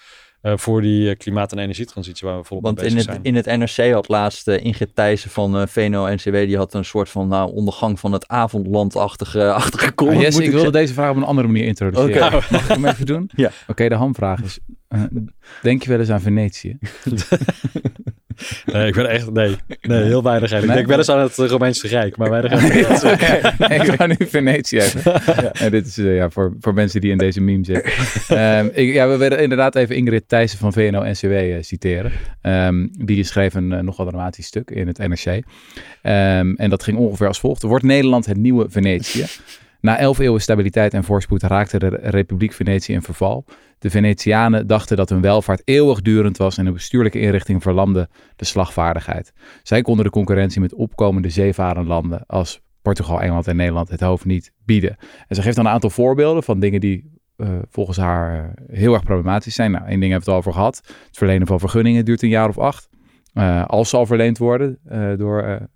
uh, voor die uh, klimaat- en energietransitie waar we volop Want mee bezig in het, zijn. in het NRC had laatst uh, Ingrid Thijssen van uh, VNO-NCW, die had een soort van nou, ondergang van het avondlandachtige achtige comment. Ah, yes, ik, ik wilde deze vraag op een andere manier introduceren. Okay. Mag ik hem even doen? Ja. Oké, okay, de hamvraag is, uh, denk je wel eens aan Venetië? nee, ik ben echt, nee, nee heel weinig eigenlijk. Nee? Ik denk wel eens aan het Romeinse Rijk, maar weinig aan het okay. Ik ga nu Venetië even. ja. En dit is uh, ja, voor, voor mensen die in deze meme zitten. Um, ik, ja, we willen inderdaad even Ingrid Thijssen van VNO-NCW uh, citeren. Um, die schreef een uh, nogal dramatisch stuk in het NRC. Um, en dat ging ongeveer als volgt. Wordt Nederland het nieuwe Venetië? Na elf eeuwen stabiliteit en voorspoed raakte de Republiek Venetië in verval. De Venetianen dachten dat hun welvaart eeuwigdurend was en hun bestuurlijke inrichting verlamde de slagvaardigheid. Zij konden de concurrentie met opkomende zeevarenlanden als Portugal, Engeland en Nederland het hoofd niet bieden. En ze geeft dan een aantal voorbeelden van dingen die uh, volgens haar uh, heel erg problematisch zijn. Nou, één ding hebben we het al over gehad. Het verlenen van vergunningen duurt een jaar of acht. als ze al verleend worden door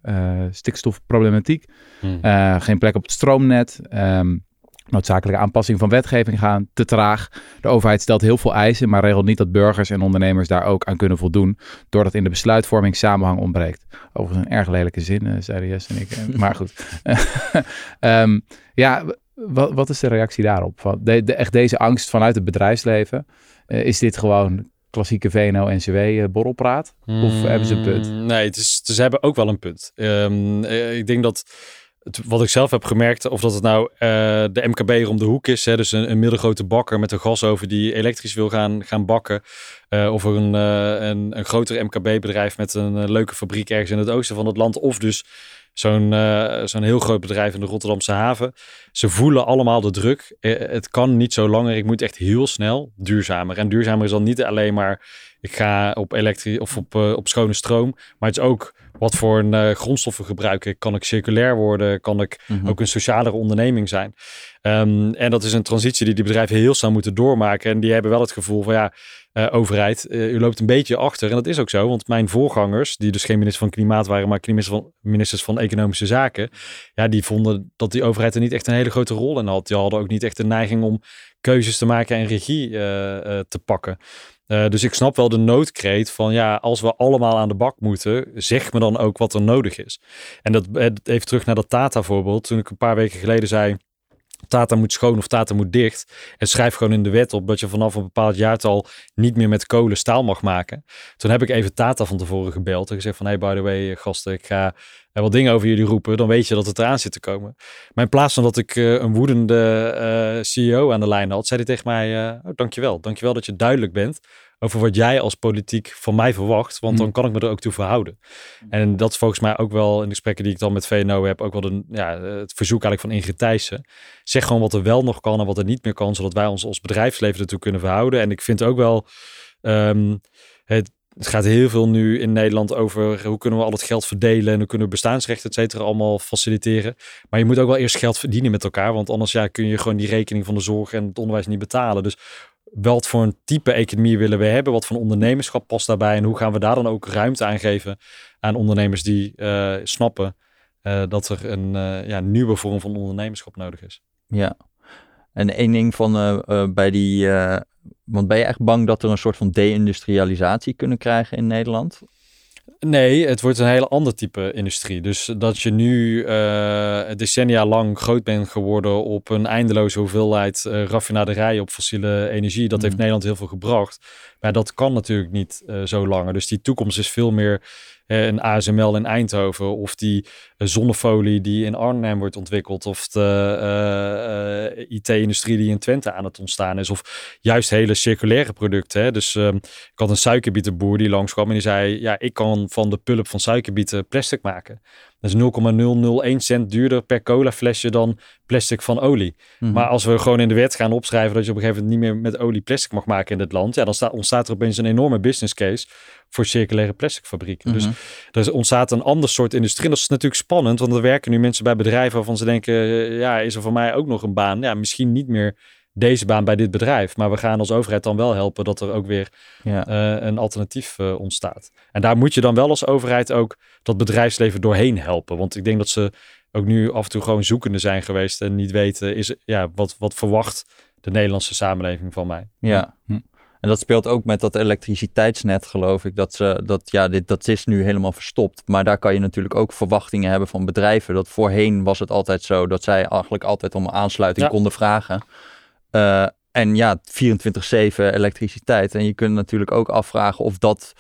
stikstofproblematiek. Hmm. geen plek op het stroomnet. Ehm, noodzakelijke aanpassing van wetgeving gaan te traag. De overheid stelt heel veel eisen, maar regelt niet dat burgers en ondernemers daar ook aan kunnen voldoen, doordat in de besluitvorming samenhang ontbreekt. Overigens een erg lelijke zin, uh, zeiden Jess en ik. maar goed. Ehm, ja, wat, wat, is de reactie daarop? Van de, echt deze angst vanuit het bedrijfsleven? Uh, is dit gewoon klassieke VNO-NCW-borrelpraat? Of Hmm, hebben ze een punt? Nee, het is, ze hebben ook wel een punt. Um, ik denk dat wat ik zelf heb gemerkt, of dat het nou uh, de MKB om de hoek is, hè, dus een, middelgrote bakker met een gasoven die elektrisch wil gaan, gaan bakken, uh, of er een, een, een groter MKB-bedrijf met een leuke fabriek ergens in het oosten van het land, of dus zo'n zo'n heel groot bedrijf in de Rotterdamse haven. Ze voelen allemaal de druk. het kan niet zo langer. Ik moet echt heel snel duurzamer. En duurzamer is dan niet alleen maar ik ga op of op, op schone stroom, maar het is ook wat voor een, uh, grondstoffen gebruik ik? Kan ik circulair worden? Kan ik mm -hmm. ook een socialere onderneming zijn? Um, en dat is een transitie die die bedrijven heel snel moeten doormaken. En die hebben wel het gevoel van ja, uh, overheid, uh, u loopt een beetje achter. En dat is ook zo, want mijn voorgangers, die dus geen minister van Klimaat waren, maar ministers van, ministers van Economische Zaken, ja, die vonden dat die overheid er niet echt een hele grote rol in had. Die hadden ook niet echt de neiging om keuzes te maken en regie te pakken. Uh, dus ik snap wel de noodkreet van ja, als we allemaal aan de bak moeten, zeg me dan ook wat er nodig is. En dat even terug naar dat Tata voorbeeld. Toen ik een paar weken geleden zei, Tata moet schoon of Tata moet dicht. En schrijf gewoon in de wet op dat je vanaf een bepaald jaartal niet meer met kolen staal mag maken. Toen heb ik even Tata van tevoren gebeld en gezegd van hey by the way gasten, ik ga er wat dingen over jullie roepen. Dan weet je dat het eraan zit te komen. Maar in plaats van dat ik uh, een woedende uh, CEO aan de lijn had, zei hij tegen mij, uh, oh, dankjewel. Dankjewel dat je duidelijk bent over wat jij als politiek van mij verwacht. Want dan kan ik me er ook toe verhouden. En dat is volgens mij ook wel in de gesprekken die ik dan met VNO heb, ook wel de, ja, het verzoek eigenlijk van Ingrid Thijssen. Zeg gewoon wat er wel nog kan en wat er niet meer kan, zodat wij ons als bedrijfsleven ertoe kunnen verhouden. En ik vind ook wel, um, het, het gaat heel veel nu in Nederland over hoe kunnen we al het geld verdelen en hoe kunnen we bestaansrechten, et cetera, allemaal faciliteren. Maar je moet ook wel eerst geld verdienen met elkaar, want anders ja, kun je gewoon die rekening van de zorg en het onderwijs niet betalen. Dus wat voor een type economie willen we hebben? Wat voor ondernemerschap past daarbij? En hoe gaan we daar dan ook ruimte aan geven aan ondernemers die uh, snappen uh, dat er een uh, ja, nieuwe vorm van ondernemerschap nodig is? Ja, en één ding van bij die. Want ben je echt bang dat er een soort van deindustrialisatie kunnen krijgen in Nederland? Nee, het wordt een hele ander type industrie. Dus dat je nu uh, decennia lang groot bent geworden op een eindeloze hoeveelheid uh, raffinaderijen op fossiele energie, dat mm. heeft Nederland heel veel gebracht. Maar dat kan natuurlijk niet uh, zo langer. Dus die toekomst is veel meer een ASML in Eindhoven of die zonnefolie die in Arnhem wordt ontwikkeld of de IT-industrie die in Twente aan het ontstaan is of juist hele circulaire producten. Hè. Dus um, ik had een suikerbietenboer die langskwam en die zei ja, ik kan van de pulp van suikerbieten plastic maken. Dat is 0,001 cent duurder per cola flesje dan plastic van olie. Mm -hmm. Maar als we gewoon in de wet gaan opschrijven dat je op een gegeven moment niet meer met olie plastic mag maken in dit land, ja, dan staat, ontstaat er opeens een enorme business case voor circulaire plasticfabrieken. Mm -hmm. Dus er ontstaat een ander soort industrie. En dat is natuurlijk spannend, want er werken nu mensen bij bedrijven waarvan ze denken, ja, is er voor mij ook nog een baan? Ja, misschien niet meer deze baan bij dit bedrijf. Maar we gaan als overheid dan wel helpen dat er ook weer ja. uh, een alternatief uh, ontstaat. En daar moet je dan wel als overheid ook dat bedrijfsleven doorheen helpen. Want ik denk dat ze ook nu af en toe gewoon zoekende zijn geweest en niet weten, is, ja, wat, wat verwacht de Nederlandse samenleving van mij? Ja. Hm. En dat speelt ook met dat elektriciteitsnet, geloof ik. Dat, ze, dat, ja, dit, dat is nu helemaal verstopt. Maar daar kan je natuurlijk ook verwachtingen hebben van bedrijven. Dat voorheen was het altijd zo dat zij eigenlijk altijd om aansluiting ja. konden vragen. Uh, en ja, 24-7 elektriciteit. En je kunt natuurlijk ook afvragen of dat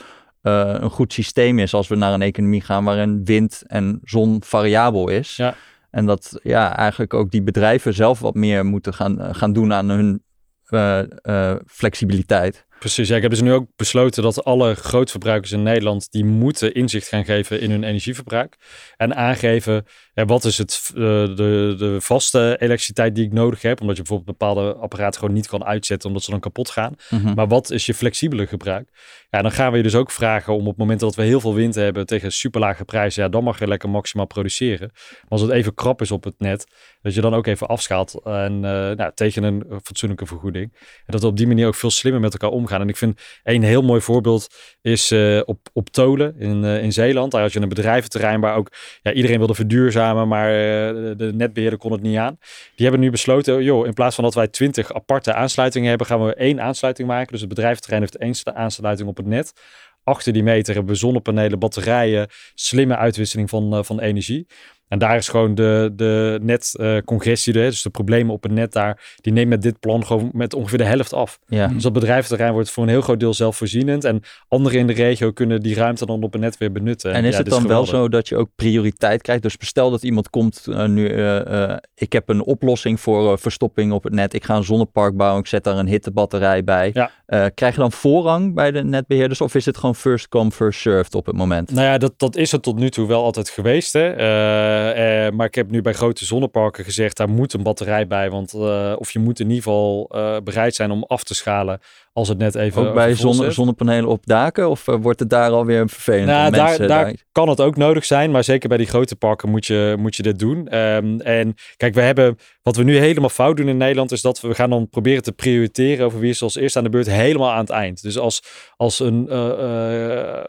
uh, een goed systeem is als we naar een economie gaan waarin wind en zon variabel is. Ja. En dat ja, eigenlijk ook die bedrijven zelf wat meer moeten gaan, gaan doen aan hun uh, uh, flexibiliteit. Precies, ja, ik heb dus nu ook besloten dat alle grootverbruikers in Nederland, die moeten inzicht gaan geven in hun energieverbruik. En aangeven, ja, wat is het, uh, de, de vaste elektriciteit die ik nodig heb, omdat je bijvoorbeeld bepaalde apparaten gewoon niet kan uitzetten, omdat ze dan kapot gaan. Mm -hmm. Maar wat is je flexibele gebruik? Ja, dan gaan we je dus ook vragen om op het moment dat we heel veel wind hebben tegen superlage prijzen, ja, dan mag je lekker maximaal produceren. Maar als het even krap is op het net, dat je dan ook even afschaalt en uh, nou, tegen een fatsoenlijke vergoeding. En dat we op die manier ook veel slimmer met elkaar omgaan gaan. En ik vind een heel mooi voorbeeld is uh, op, op Tolen in, in Zeeland. Daar had je een bedrijventerrein waar ook ja, iedereen wilde verduurzamen, maar uh, de netbeheerder kon het niet aan. Die hebben nu besloten, joh, in plaats van dat wij twintig aparte aansluitingen hebben, gaan we één aansluiting maken. Dus het bedrijventerrein heeft één aansluiting op het net. Achter die meter hebben we zonnepanelen, batterijen, slimme uitwisseling van, van energie. En daar is gewoon de, de netcongestie, uh, dus de problemen op het net daar, die neemt met dit plan gewoon met ongeveer de helft af. Ja. Dus dat bedrijventerrein wordt voor een heel groot deel zelfvoorzienend. En anderen in de regio kunnen die ruimte dan op het net weer benutten. En is ja, het dan wel zo dat je ook prioriteit krijgt? Dus stel dat iemand komt uh, nu, uh, ik heb een oplossing voor verstopping op het net. Ik ga een zonnepark bouwen, ik zet daar een hittebatterij bij. Ja. krijg je dan voorrang bij de netbeheerders of is het gewoon first come, first served op het moment? Nou ja, dat, dat is het tot nu toe wel altijd geweest. Hè? Uh, maar ik heb nu bij grote zonneparken gezegd, daar moet een batterij bij. Want uh, of je moet in ieder geval bereid zijn om af te schalen als het net even... Ook bij zonne, zonnepanelen op daken? Of uh, wordt het daar alweer vervelend? Nou, daar, mensen, daar, daar, kan het ook nodig zijn. Maar zeker bij die grote parken moet je, moet je dit doen. Um, en kijk, we hebben... Wat we nu helemaal fout doen in Nederland... is dat we, gaan dan proberen te prioriteren... over wie is als eerst aan de beurt helemaal aan het eind. Dus als, als, een,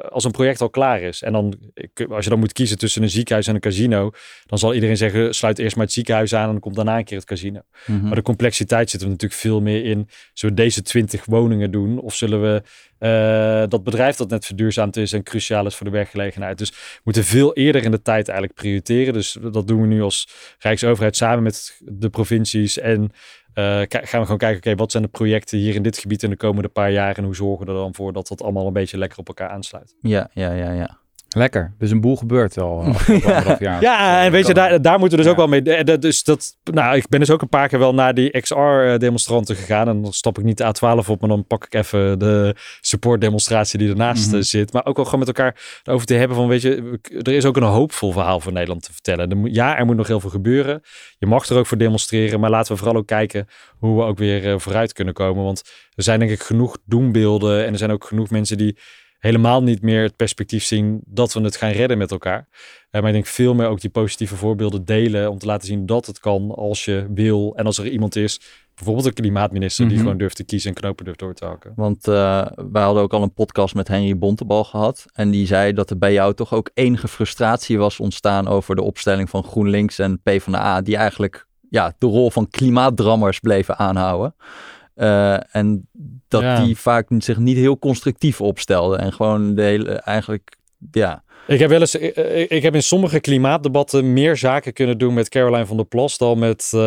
als een project al klaar is... en dan, als je dan moet kiezen tussen een ziekenhuis en een casino... dan zal iedereen zeggen, sluit eerst maar het ziekenhuis aan... en dan komt daarna een keer het casino. Mhm. Maar de complexiteit zit er natuurlijk veel meer in. We deze 20 woningen doen? Of zullen we uh, dat bedrijf dat net verduurzaamd is en cruciaal is voor de werkgelegenheid? Dus we moeten veel eerder in de tijd eigenlijk prioriteren. Dus dat doen we nu als Rijksoverheid samen met de provincies en uh, gaan we gewoon kijken, oké, wat zijn de projecten hier in dit gebied in de komende paar jaar en hoe zorgen we er dan voor dat dat allemaal een beetje lekker op elkaar aansluit? Ja, ja, ja, ja. Lekker. Dus een boel gebeurt al. ja. jaar. ja, en weet je, daar, daar moeten we dus ja. ook wel mee. Dus dat, nou, ik ben dus ook een paar keer wel naar die XR-demonstranten gegaan. En dan stap ik niet de A12 op, maar dan pak ik even de support-demonstratie die ernaast mm -hmm. zit. Maar ook wel gewoon met elkaar over te hebben van, weet je, er is ook een hoopvol verhaal voor Nederland te vertellen. Ja, er moet nog heel veel gebeuren. Je mag er ook voor demonstreren, maar laten we vooral ook kijken hoe we ook weer vooruit kunnen komen. Want er zijn denk ik genoeg doembeelden en er zijn ook genoeg mensen die helemaal niet meer het perspectief zien dat we het gaan redden met elkaar. Uh, maar ik denk veel meer ook die positieve voorbeelden delen om te laten zien dat het kan als je wil en als er iemand is, bijvoorbeeld een klimaatminister, mm -hmm. die gewoon durft te kiezen en knopen durft door te hakken. Want uh, wij hadden ook al een podcast met Henry Bontebal gehad en die zei dat er bij jou toch ook enige frustratie was ontstaan over de opstelling van GroenLinks en PvdA, die eigenlijk ja, de rol van klimaatdrammers bleven aanhouden. Uh, en dat Ja. die vaak zich niet heel constructief opstelden. En gewoon de hele, eigenlijk, ja. Ik heb wel eens, ik, ik- ik heb in sommige klimaatdebatten meer zaken kunnen doen met Caroline van der Plas dan met eh,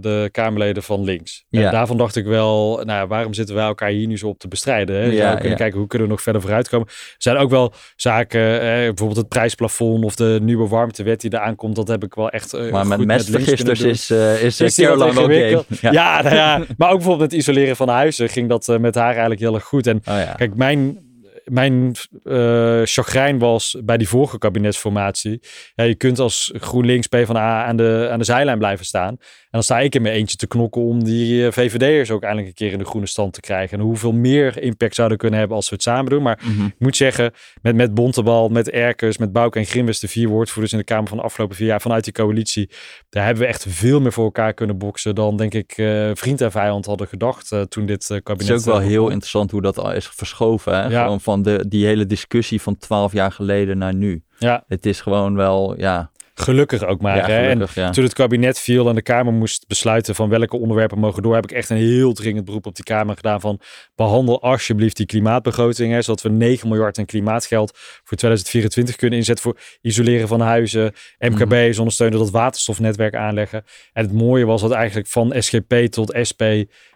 de Kamerleden van links. Ja. En daarvan dacht ik wel, nou, waarom zitten wij elkaar hier nu zo op te bestrijden? Hè? Ja, zou kunnen ja. kijken hoe kunnen we nog verder vooruitkomen. Er zijn ook wel zaken, eh, bijvoorbeeld het prijsplafond of de nieuwe warmtewet die eraan komt. Dat heb ik wel echt. eh, Maar met mestvergisters is, eh is, eh, Caroline wel game. Ja, nou ja, maar ook bijvoorbeeld het isoleren van huizen ging dat eh, met haar eigenlijk heel erg goed. En Oh. Kijk, mijn, mijn eh chagrijn was bij die vorige kabinetsformatie. Ja, je kunt als GroenLinks PvdA aan de, aan de zijlijn blijven staan. En dan sta ik in mijn eentje te knokken om die eh, VVD'ers ook eindelijk een keer in de groene stand te krijgen. En hoeveel meer impact zouden kunnen hebben als we het samen doen. Maar Mhm. ik moet zeggen, met, met Bontebal, met Erkers, met Bouke en Grimbes, de vier woordvoerders in de Kamer van de afgelopen vier jaar vanuit die coalitie. Daar hebben we echt veel meer voor elkaar kunnen boksen dan denk ik eh, vriend en vijand hadden gedacht eh, toen dit eh, Het kabinet... is ook wel heel interessant hoe dat al is verschoven. Hè? Ja. Gewoon van de, die hele discussie van twaalf jaar geleden naar nu. Ja, Het is gewoon wel, ja, gelukkig ook maar. ja hè. En gelukkig. Toen het kabinet viel en de Kamer moest besluiten van welke onderwerpen mogen door, heb ik echt een heel dringend beroep op die Kamer gedaan van behandel alsjeblieft die klimaatbegroting, hè, zodat we 9 miljard aan klimaatgeld voor 2024 kunnen inzetten voor isoleren van huizen, MKB, Mhm. ondersteunen, dat waterstofnetwerk aanleggen. En het mooie was dat eigenlijk van SGP tot SP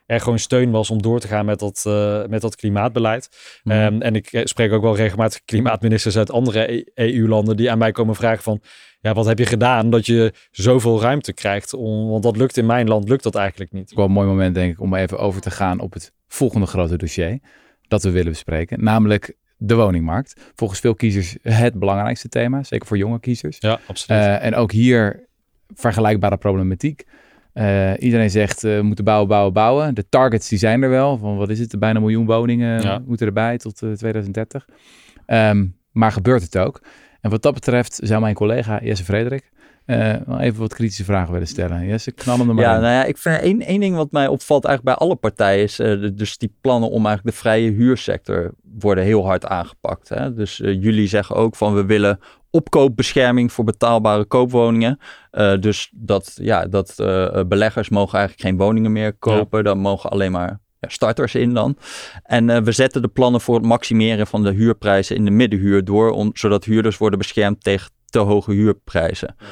er gewoon steun was om door te gaan met dat, eh, met dat klimaatbeleid. Mhm. Ehm, en ik eh, spreek ook wel regelmatig klimaatministers uit andere E- EU-landen die aan mij komen vragen van, ja, wat heb je gedaan dat je zoveel ruimte krijgt? Om, want dat lukt in mijn land, lukt dat eigenlijk niet. wel een mooi moment, denk ik, om even over te gaan op het volgende grote dossier dat we willen bespreken. Namelijk de woningmarkt. Volgens veel kiezers het belangrijkste thema, zeker voor jonge kiezers. Ja, absoluut. Eh, en ook hier vergelijkbare problematiek. Eh, iedereen zegt eh, we moeten bouwen, bouwen, bouwen. De targets die zijn er wel. Van wat is het? Bijna een miljoen woningen Ja. moeten erbij tot eh, 2030. Ehm, maar gebeurt het ook? En wat dat betreft zou mijn collega Jesse Frederik uh, even wat kritische vragen willen stellen. Jesse, knal hem er maar Ja, in. nou ja, ik vind één, één ding wat mij opvalt eigenlijk bij alle partijen is, uh, dus die plannen om eigenlijk de vrije huursector worden heel hard aangepakt. Hè? Dus uh, jullie zeggen ook van we willen opkoopbescherming voor betaalbare koopwoningen. dus dat, ja, dat beleggers mogen eigenlijk geen woningen meer kopen. Ja. Dan mogen alleen maar ja, starters in dan. En uh, we zetten de plannen voor het maximeren van de huurprijzen in de middenhuur door, om, zodat huurders worden beschermd tegen te hoge huurprijzen. Ja.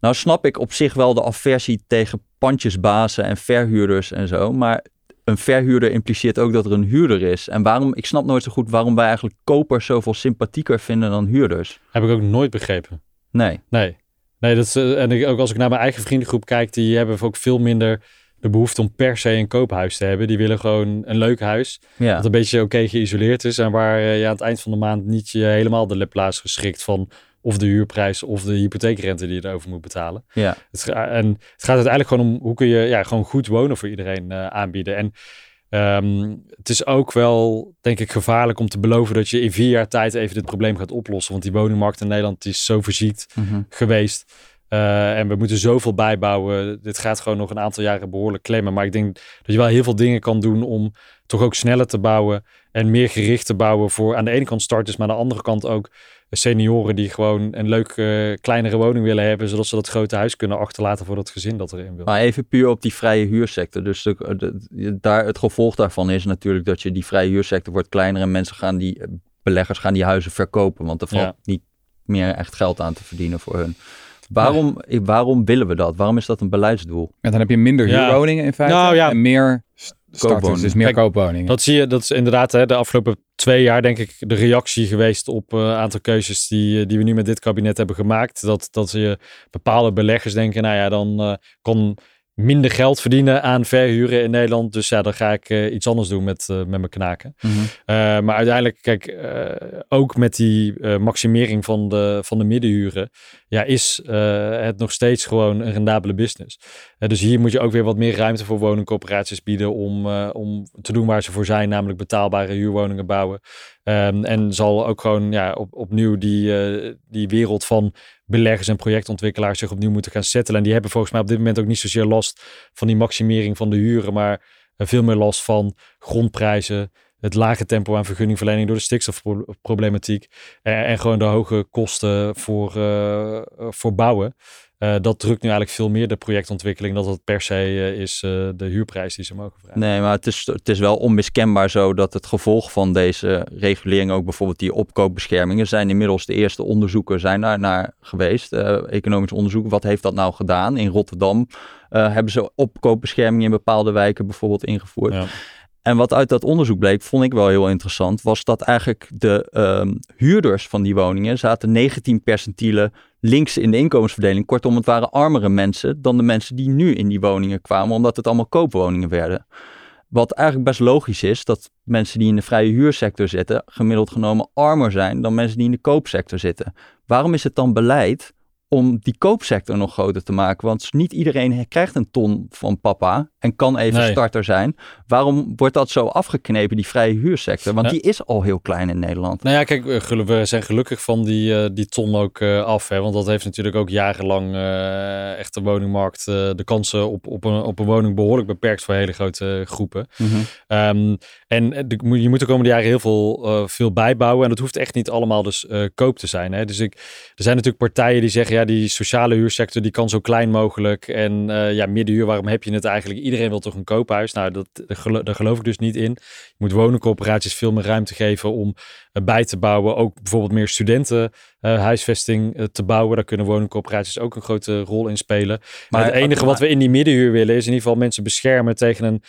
Nou snap ik op zich wel de aversie tegen pandjesbazen en verhuurders en zo, maar een verhuurder impliceert ook dat er een huurder is. En waarom, ik snap nooit zo goed waarom wij eigenlijk kopers zoveel sympathieker vinden dan huurders. Heb ik ook nooit begrepen. Nee. Nee. Nee, dat is, en ik, ook als ik naar mijn eigen vriendengroep kijk, die hebben ook veel minder de behoefte om per se een koophuis te hebben. Die willen gewoon een leuk huis. Ja. Dat een beetje oké okay geïsoleerd is. En waar je aan het eind van de maand niet je helemaal de leplaas geschikt van of de huurprijs of de hypotheekrente die je erover moet betalen. Ja. Het, en het gaat uiteindelijk gewoon om hoe kun je ja, gewoon goed wonen voor iedereen uh, aanbieden. En um, het is ook wel, denk ik, gevaarlijk om te beloven dat je in vier jaar tijd even dit probleem gaat oplossen. Want die woningmarkt in Nederland is zo verziekt mm -hmm. geweest. Uh, en we moeten zoveel bijbouwen. Dit gaat gewoon nog een aantal jaren behoorlijk klemmen. Maar ik denk dat je wel heel veel dingen kan doen om toch ook sneller te bouwen. En meer gericht te bouwen voor aan de ene kant starters, maar aan de andere kant ook senioren die gewoon een leuke uh, kleinere woning willen hebben, zodat ze dat grote huis kunnen achterlaten voor dat gezin dat erin wil. Maar even puur op die vrije huursector. Dus de, de, daar, het gevolg daarvan is natuurlijk dat je die vrije huursector wordt kleiner en mensen gaan die beleggers gaan die huizen verkopen, want er valt Ja. niet meer echt geld aan te verdienen voor hun. Waarom, waarom willen we dat? Waarom is dat een beleidsdoel? En dan heb je minder Ja. huurwoningen in feite Nou, ja. en meer Koopwoningen. dus meer koopwoningen. Dat zie je, dat is inderdaad hè, de afgelopen twee jaar denk ik de reactie geweest op een aantal keuzes die, eh, die we nu met dit kabinet hebben gemaakt. Dat, dat je bepaalde beleggers denken, nou ja, dan eh kan minder geld verdienen aan verhuren in Nederland. Dus ja, dan ga ik eh, iets anders doen met, eh, met mijn knaken. Mhm. Eh, maar uiteindelijk, kijk, ook met die maximering van de, van de middenhuren, ja, is het nog steeds gewoon een rendabele business. Dus hier moet je ook weer wat meer ruimte voor woningcorporaties bieden om, om te doen waar ze voor zijn, namelijk betaalbare huurwoningen bouwen. Ehm, en zal ook gewoon ja, op, opnieuw die, die wereld van beleggers en projectontwikkelaars zich opnieuw moeten gaan settelen. En die hebben volgens mij op dit moment ook niet zozeer last van die maximering van de huren, maar eh, veel meer last van grondprijzen, het lage tempo aan vergunningverlening door de stikstofproblematiek en, en gewoon de hoge kosten voor, eh, voor bouwen. Eh, dat drukt nu eigenlijk veel meer de projectontwikkeling dat het per se eh, is eh, de huurprijs die ze mogen vragen. Nee, maar het is, het is wel onmiskenbaar zo dat het gevolg van deze regulering, ook bijvoorbeeld die opkoopbeschermingen, zijn inmiddels de eerste onderzoeken zijn daar naar geweest. economisch onderzoek, wat heeft dat nou gedaan? In Rotterdam hebben ze opkoopbeschermingen in bepaalde wijken bijvoorbeeld ingevoerd. Ja. En wat uit dat onderzoek bleek, vond ik wel heel interessant, was dat eigenlijk de ehm, huurders van die woningen zaten 19 percentielen links in de inkomensverdeling. Kortom, het waren armere mensen dan de mensen die nu in die woningen kwamen, omdat het allemaal koopwoningen werden. Wat eigenlijk best logisch is, dat mensen die in de vrije huursector zitten, gemiddeld genomen armer zijn dan mensen die in de koopsector zitten. Waarom is het dan beleid om die koopsector nog groter te maken? Want niet iedereen krijgt een ton van papa en kan even Nee. starter zijn. Waarom wordt dat zo afgeknepen, die vrije huursector? Want Ja. die is al heel klein in Nederland. Nou ja, kijk, eh, we zijn gelukkig van die, eh, die ton ook eh, af. Hè? Want dat heeft natuurlijk ook jarenlang eh, echt de woningmarkt, de kansen op, op, een, op een woning behoorlijk beperkt voor hele grote groepen. Ehm, en de- je moet de komende jaren heel veel, veel bijbouwen. En dat hoeft echt niet allemaal dus koop te zijn. Hè? Dus ik, er zijn natuurlijk partijen die zeggen, ja, die sociale huursector die kan zo klein mogelijk. En eh, ja, middenhuur, waarom heb je het eigenlijk? Iedereen wil toch een koophuis? Nou, dat, daar gelo- daar geloof ik dus niet in. Je moet woningcorporaties veel meer ruimte geven om eh, bij te bouwen. Ook bijvoorbeeld meer studenten eh, huisvesting te bouwen. Daar kunnen woningcorporaties ook een grote rol in spelen. Maar het enige wat we in die middenhuur willen is in ieder geval mensen beschermen tegen een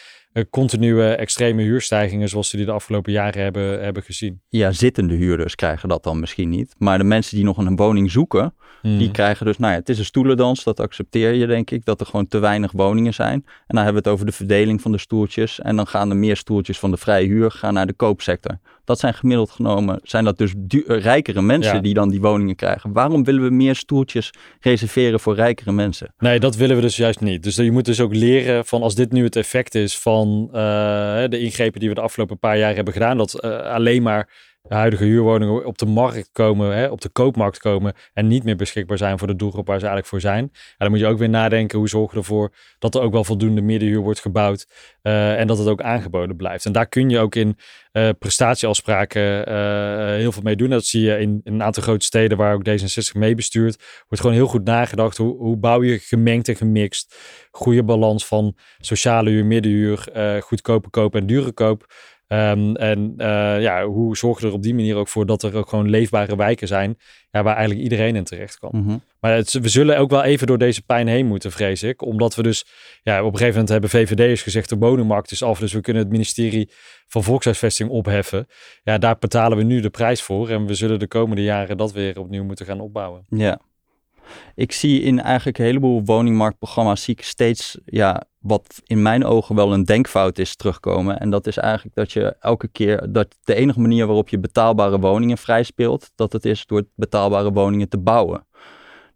continue extreme huurstijgingen zoals we die de afgelopen jaren hebben, hebben gezien. Ja, zittende huurders krijgen dat dan misschien niet. Maar de mensen die nog een woning zoeken, Hmm. Die krijgen dus, nou ja, het is een stoelendans, dat accepteer je denk ik, dat er gewoon te weinig woningen zijn. En dan hebben we het over de verdeling van de stoeltjes. En dan gaan er meer stoeltjes van de vrije huur gaan naar de koopsector. Dat zijn gemiddeld genomen, zijn dat dus du- eh, rijkere mensen Ja. die dan die woningen krijgen. Waarom willen we meer stoeltjes reserveren voor rijkere mensen? Nee, dat willen we dus juist niet. Dus je moet dus ook leren van als dit nu het effect is van eh, de ingrepen die we de afgelopen paar jaar hebben gedaan, dat eh, alleen maar huidige huurwoningen op de markt komen, hè, op de koopmarkt komen en niet meer beschikbaar zijn voor de doelgroep waar ze eigenlijk voor zijn. En dan moet je ook weer nadenken hoe zorgen we ervoor dat er ook wel voldoende middenhuur wordt gebouwd uh, en dat het ook aangeboden blijft. En daar kun je ook in uh, prestatieafspraken heel veel mee doen. Dat zie je in, in, een aantal grote steden waar ook D66 mee bestuurt. Wordt gewoon heel goed nagedacht hoe, hoe bouw je gemengd en gemixt. Goede balans van sociale huur, middenhuur, goedkope koop en dure koop. Um, en uh, ja, hoe zorgen we er op die manier ook voor dat er ook gewoon leefbare wijken zijn ja, waar eigenlijk iedereen in terecht kan. Mhm. Maar het, we zullen ook wel even door deze pijn heen moeten, vrees ik. Omdat we dus, ja, op een gegeven moment hebben VVD'ers gezegd de woningmarkt is af, dus we kunnen het ministerie van Volkshuisvesting opheffen. Ja, daar betalen we nu de prijs voor en we zullen de komende jaren dat weer opnieuw moeten gaan opbouwen. Ja, ik zie in eigenlijk een heleboel woningmarktprogramma's zie ik steeds ja, wat in mijn ogen wel een denkfout is terugkomen. En dat is eigenlijk dat je elke keer dat de enige manier waarop je betaalbare woningen vrij speelt, dat het is door betaalbare woningen te bouwen.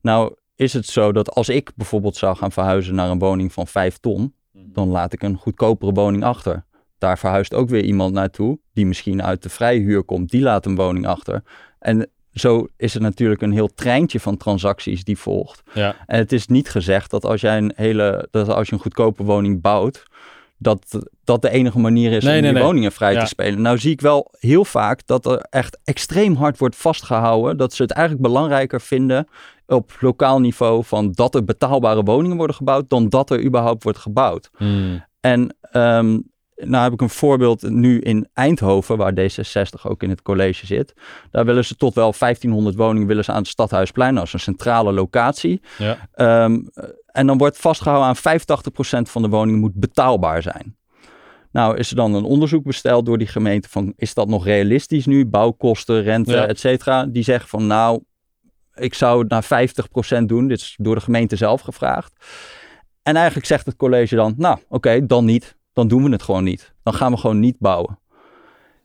Nou is het zo dat als ik bijvoorbeeld zou gaan verhuizen naar een woning van 5 ton, mhm. dan laat ik een goedkopere woning achter. Daar verhuist ook weer iemand naartoe die misschien uit de vrije huur komt, die laat een woning achter. En zo is het natuurlijk een heel treintje van transacties die volgt. Ja. En het is niet gezegd dat als jij een hele, dat als je een goedkope woning bouwt, dat dat de enige manier is om die woningen vrij te spelen. Nou zie ik wel heel vaak dat er echt extreem hard wordt vastgehouden dat ze het eigenlijk belangrijker vinden op lokaal niveau van dat er betaalbare woningen worden gebouwd dan dat er überhaupt wordt gebouwd. Hmm. En um, nou heb ik een voorbeeld nu in Eindhoven, waar D66 ook in het college zit. Daar willen ze tot wel 1500 woningen willen ze aan het Stadhuisplein als een centrale locatie. Ja. Ehm, en dan wordt vastgehouden aan 85% van de woningen moet betaalbaar zijn. Nou is er dan een onderzoek besteld door die gemeente van is dat nog realistisch nu? Bouwkosten, rente, ja. et cetera. Die zeggen van nou, ik zou het naar 50% doen. Dit is door de gemeente zelf gevraagd. En eigenlijk zegt het college dan, nou oké, dan niet dan doen we het gewoon niet. Dan gaan we gewoon niet bouwen.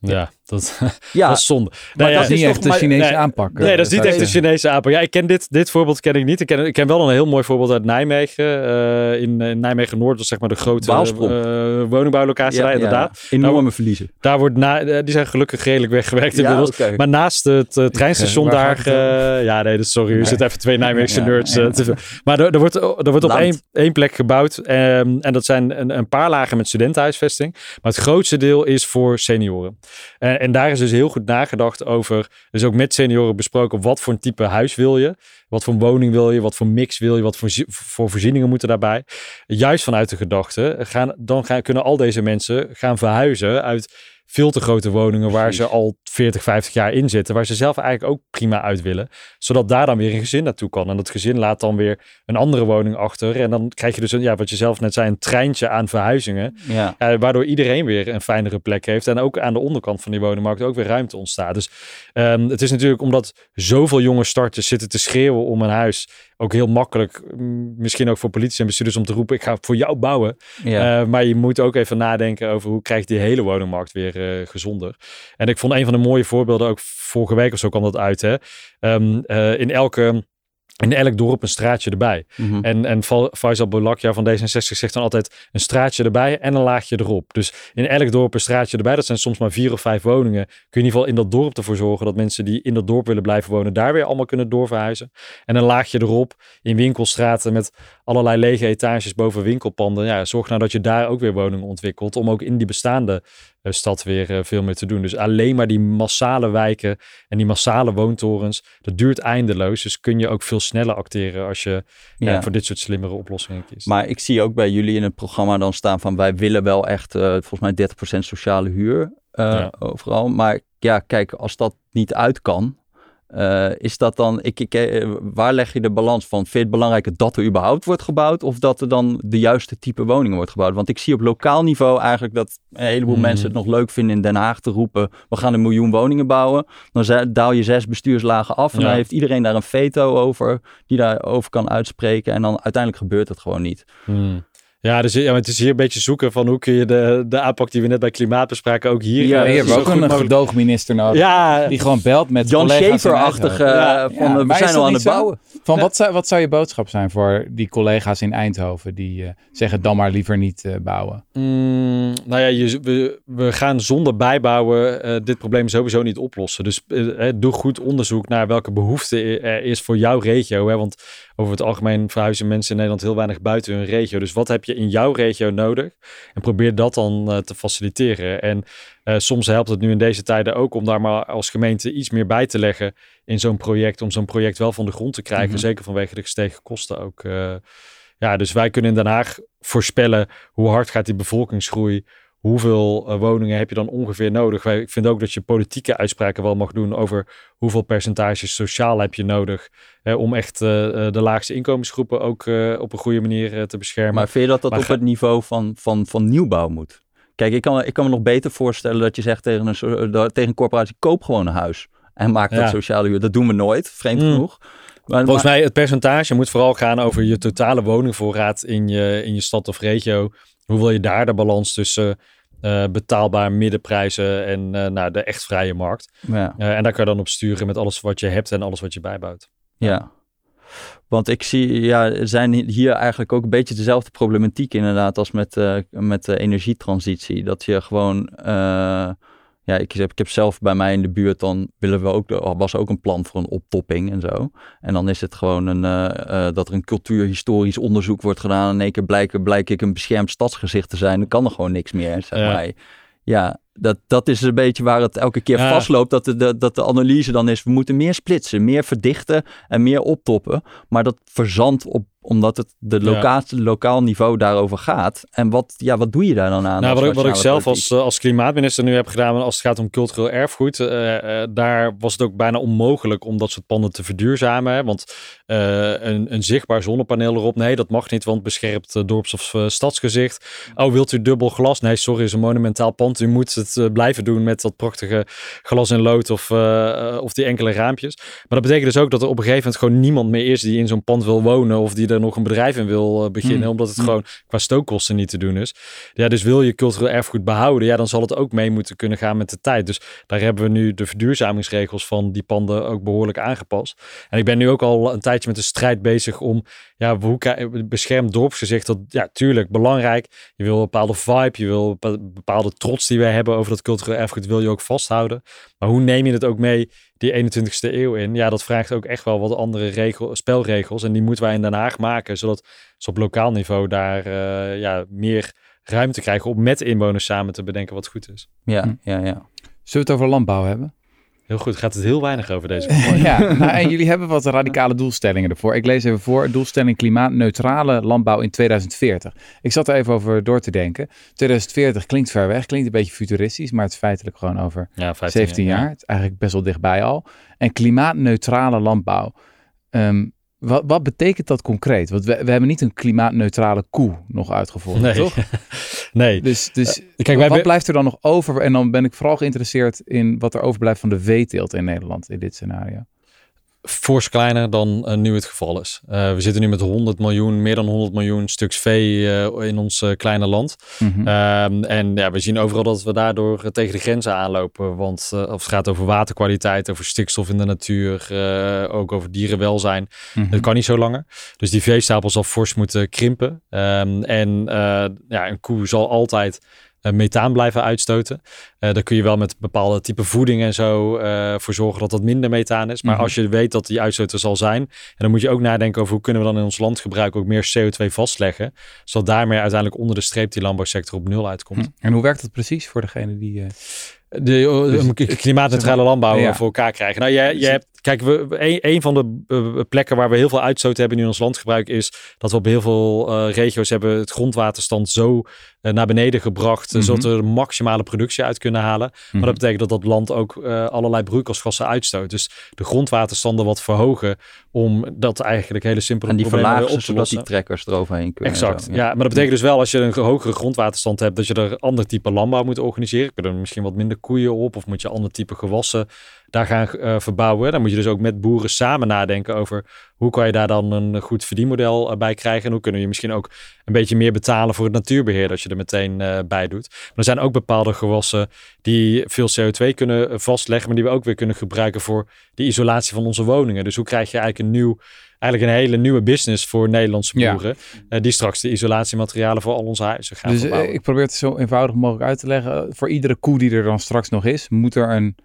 Ja, dat, ja, dat is zonde. Maar dat is niet echt de Chinese nee, aanpak. Nee, dat is niet echt de Chinese aanpak. Ja, ik ken dit, dit voorbeeld ken ik niet. Ik ken, ik ken wel een heel mooi voorbeeld uit Nijmegen. Uh, in, in Nijmegen-Noord, dat zeg maar de grote uh, woningbouwlocatie. Ja, inderdaad. Ja, Enorme nou, verliezen. Daar wordt na, die zijn gelukkig redelijk weggewerkt inmiddels. Okay. Maar naast het uh, treinstation daar... ja, nee, dus sorry. Er zitten even twee Nijmeegse nerds. te maar er, er, wordt, er wordt op één, één plek gebouwd. Um, en dat zijn een, een paar lagen met studentenhuisvesting. Maar het grootste deel is voor senioren. En, en daar is dus heel goed nagedacht over. Dus ook met senioren besproken. Wat voor een type huis wil je? Wat voor woning wil je? Wat voor mix wil je? Wat voor, voor voorzieningen moeten daarbij? Juist vanuit de gedachte. Gaan, dan gaan, kunnen al deze mensen gaan verhuizen uit veel te grote woningen waar ze al 40, 50 jaar in zitten, waar ze zelf eigenlijk ook prima uit willen, zodat daar dan weer een gezin naartoe kan. En dat gezin laat dan weer een andere woning achter. En dan krijg je dus, een, ja, wat je zelf net zei, een treintje aan verhuizingen, ja. waardoor iedereen weer een fijnere plek heeft en ook aan de onderkant van die woningmarkt ook weer ruimte ontstaat. Dus um, het is natuurlijk omdat zoveel jonge starters zitten te schreeuwen om een huis, ook heel makkelijk, misschien ook voor politici en bestuurders om te roepen, ik ga voor jou bouwen. Ja. Uh, maar je moet ook even nadenken over hoe krijgt die hele woningmarkt weer uh, gezonder. En ik vond een van de mooie voorbeelden, ook vorige week of zo kwam dat uit, hè. Um, uh, in elke in elk dorp een straatje erbij. Mm -hmm. En, en Faisal Bolakja van D66 zegt dan altijd een straatje erbij en een laagje erop. Dus in elk dorp een straatje erbij. Dat zijn soms maar vier of vijf woningen. Kun je in ieder geval in dat dorp ervoor zorgen dat mensen die in dat dorp willen blijven wonen, daar weer allemaal kunnen doorverhuizen. En een laagje erop in winkelstraten met allerlei lege etages boven winkelpanden. Ja, zorg nou dat je daar ook weer woningen ontwikkelt. Om ook in die bestaande stad weer uh, veel meer te doen. Dus alleen maar die massale wijken en die massale woontorens, dat duurt eindeloos. Dus kun je ook veel sneller acteren als je ja. Ja, voor dit soort slimmere oplossingen kiest. Maar ik zie ook bij jullie in het programma dan staan van wij willen wel echt volgens mij 30% sociale huur ja. overal. Maar ja, kijk, als dat niet uit kan, uh, is dat dan, ik, ik, eh, waar leg je de balans van? Vind je het belangrijker dat er überhaupt wordt gebouwd of dat er dan de juiste type woningen wordt gebouwd? Want ik zie op lokaal niveau eigenlijk dat een heleboel mm. mensen het nog leuk vinden in Den Haag te roepen, we gaan een miljoen woningen bouwen. Dan daal je zes bestuurslagen af en ja. dan heeft iedereen daar een veto over die daarover kan uitspreken en dan uiteindelijk gebeurt het gewoon niet. Mm. Ja, dus ja, maar het is hier een beetje zoeken van hoe kun je de, de aanpak die we net bij klimaat bespraken ook hier... Ja, eh, hier hebben we ook een gedoogminister nodig. Ja, Die gewoon belt met Jan Schaefer-achtige eh, van Ja, eh, we zijn al aan het zo? bouwen. Van wat, zou, wat zou je boodschap zijn voor die collega's in Eindhoven die eh, zeggen dan maar liever niet eh, bouwen? Mm, nou ja, je, we, we gaan zonder bijbouwen eh, dit probleem sowieso niet oplossen. Dus doe goed onderzoek naar welke behoefte er is voor jouw regio. Hè? Want over het algemeen verhuizen mensen in Nederland heel weinig buiten hun regio. Dus wat heb je in jouw regio nodig? En probeer dat dan eh, te faciliteren. En eh, soms helpt het nu in deze tijden ook om daar maar als gemeente iets meer bij te leggen in zo'n project. Om zo'n project wel van de grond te krijgen. Mhm. Zeker vanwege de gestegen kosten ook. eh. ja, dus wij kunnen in Den Haag voorspellen hoe hard gaat die bevolkingsgroei. Hoeveel eh, woningen heb je dan ongeveer nodig? Ik vind ook dat je politieke uitspraken wel mag doen over hoeveel percentage sociaal heb je nodig. Hè, om echt eh, eh, de laagste inkomensgroepen ook op een goede manier te beschermen. Maar vind je dat dat Maar op ga- het niveau van, van, van nieuwbouw moet? Kijk, ik kan, ik kan me nog beter voorstellen dat je zegt tegen een, tegen een corporatie, koop gewoon een huis. En maak dat Ja. sociale huur. Dat doen we nooit, vreemd Mm. genoeg. Maar, Volgens maar- mij het percentage moet vooral gaan over je totale woningvoorraad in je, in je stad of regio. Hoe wil je daar de balans tussen eh, betaalbaar middenprijzen en eh, nou, de echt vrije markt? ja. Eh, en daar kan je dan op sturen met alles wat je hebt en alles wat je bijbouwt. Ja. Want ik zie, ja, er zijn hier eigenlijk ook een beetje dezelfde problematiek inderdaad als met, met de energietransitie. Dat je gewoon, ja, ik heb, ik heb zelf bij mij in de buurt, dan willen we ook, was ook een plan voor een optopping en zo. En dan is het gewoon een, eh, eh, dat er een cultuurhistorisch onderzoek wordt gedaan. En in één keer blijk, blijk ik een beschermd stadsgezicht te zijn. Dan kan er gewoon niks meer, zeg Ja. maar. Ja, dat, dat is een beetje waar het elke keer Ja. vastloopt. Dat de, de, dat de analyse dan is, we moeten meer splitsen, meer verdichten en meer optoppen. Maar dat verzandt op, omdat het de Ja. lokaal niveau daarover gaat. En wat, ja, wat doe je daar dan aan? Nou, wat ik, wat ik nationale zelf als, politiek? eh, als klimaatminister nu heb gedaan als het gaat om cultureel erfgoed, eh, eh, daar was het ook bijna onmogelijk om dat soort panden te verduurzamen. Hè? Want een, een zichtbaar zonnepaneel erop, nee, dat mag niet, want beschermt eh, dorps- of stadsgezicht. Oh, wilt u dubbel glas? Nee, sorry, is een monumentaal pand. U moet het blijven doen met dat prachtige glas en lood of, of die enkele raampjes. Maar dat betekent dus ook dat er op een gegeven moment gewoon niemand meer is die in zo'n pand wil wonen of die er nog een bedrijf in wil eh, beginnen, Mm. omdat het Mm. gewoon qua stookkosten niet te doen is. Ja, dus wil je cultureel erfgoed behouden, ja, dan zal het ook mee moeten kunnen gaan met de tijd. Dus daar hebben we nu de verduurzamingsregels van die panden ook behoorlijk aangepast. En ik ben nu ook al een tijdje met de strijd bezig om, ja, hoe beschermd dorpsgezicht, dat, ja, tuurlijk, belangrijk. Je wil een bepaalde vibe, je wil bepaalde trots die wij hebben over dat cultureel erfgoed, wil je ook vasthouden. Maar hoe neem je het ook mee die 21ste eeuw in? Ja, dat vraagt ook echt wel wat andere regel, spelregels. En die moeten wij in Den Haag maken, zodat ze op lokaal niveau daar eh, ja, meer ruimte krijgen om met inwoners samen te bedenken wat goed is. Ja, Hm. ja, ja. Zullen we het over landbouw hebben? Heel goed, gaat het heel weinig over deze ja, nou, en jullie hebben wat radicale doelstellingen ervoor. Ik lees even voor. Doelstelling klimaatneutrale landbouw in 2040. Ik zat er even over door te denken. 2040 klinkt ver weg, klinkt een beetje futuristisch, maar het is feitelijk gewoon over Ja, 15 17 jaar. Het is eigenlijk best wel dichtbij al. En klimaatneutrale landbouw. Ehm, wat, wat betekent dat concreet? Want we, we hebben niet een klimaatneutrale koe nog uitgevonden, Nee. toch? nee. Dus, dus Kijk, wij wat blijft er dan nog over? En dan ben ik vooral geïnteresseerd in wat er overblijft van de veeteelt in Nederland in dit scenario. Fors kleiner dan eh, nu het geval is. Eh, we zitten nu met 100 miljoen, meer dan 100 miljoen stuks vee eh, in ons kleine land. Mhm. Ehm, en ja, we zien overal dat we daardoor tegen de grenzen aanlopen. Want of het gaat over waterkwaliteit, over stikstof in de natuur, ook over dierenwelzijn. Mhm. Het kan niet zo langer. Dus die veestapel zal fors moeten krimpen. Um, en ja, een koe zal altijd methaan blijven uitstoten. Uh, daar kun je wel met bepaalde type voeding en zo uh, voor zorgen dat dat minder methaan is. Maar Mhm. als je weet dat die uitstoot er zal zijn, en dan moet je ook nadenken over hoe kunnen we dan in ons landgebruik ook meer CO2 vastleggen, zodat daarmee uiteindelijk onder de streep die landbouwsector op nul uitkomt. Hm. En hoe werkt dat precies voor degene die... De, dus, klimaatneutrale landbouw ja. voor elkaar krijgen. Nou, jij, jij hebt, kijk, we, een, een van de uh, plekken waar we heel veel uitstoot hebben in ons landgebruik is dat we op heel veel uh, regio's hebben het grondwaterstand zo uh, naar beneden gebracht, mm -hmm. zodat we de maximale productie uit kunnen halen. Mm -hmm. Maar dat betekent dat dat land ook allerlei broeikasgassen uitstoot. Dus de grondwaterstanden wat verhogen om dat eigenlijk hele simpele en die verlagen op te zodat die trekkers eroverheen kunnen. Exact, zo, ja. ja. Maar dat betekent dus wel als je een hogere grondwaterstand hebt, dat je er ander type landbouw moet organiseren. Kunnen er misschien wat minder koeien op of moet je ander type gewassen daar gaan uh, verbouwen. Dan moet je dus ook met boeren samen nadenken over hoe kan je daar dan een goed verdienmodel uh, bij krijgen. En hoe kunnen je misschien ook een beetje meer betalen voor het natuurbeheer als je er meteen uh, bij doet. Maar er zijn ook bepaalde gewassen die veel CO2 kunnen vastleggen, maar die we ook weer kunnen gebruiken voor de isolatie van onze woningen. Dus hoe krijg je eigenlijk een nieuw eigenlijk een hele nieuwe business voor Nederlandse boeren. Ja. die straks de isolatiematerialen voor al onze huizen gaan dus, verbouwen. ik probeer het zo eenvoudig mogelijk uit te leggen. Voor iedere koe die er dan straks nog is, moet er een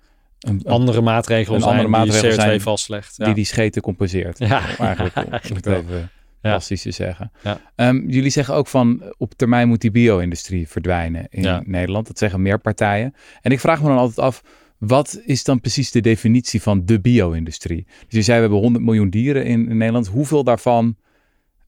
een, andere maatregel een andere maatregel die CO2 zijn vastlegt. Ja. Die die scheten compenseert. Ja, eigenlijk, om het even plastisch te zeggen. Um, jullie zeggen ook van op termijn moet die bio-industrie verdwijnen in Nederland. Dat zeggen meer partijen. En ik vraag me dan altijd af, wat is dan precies de definitie van de bio-industrie? Dus je zei we hebben 100 miljoen dieren in, in Nederland. Hoeveel daarvan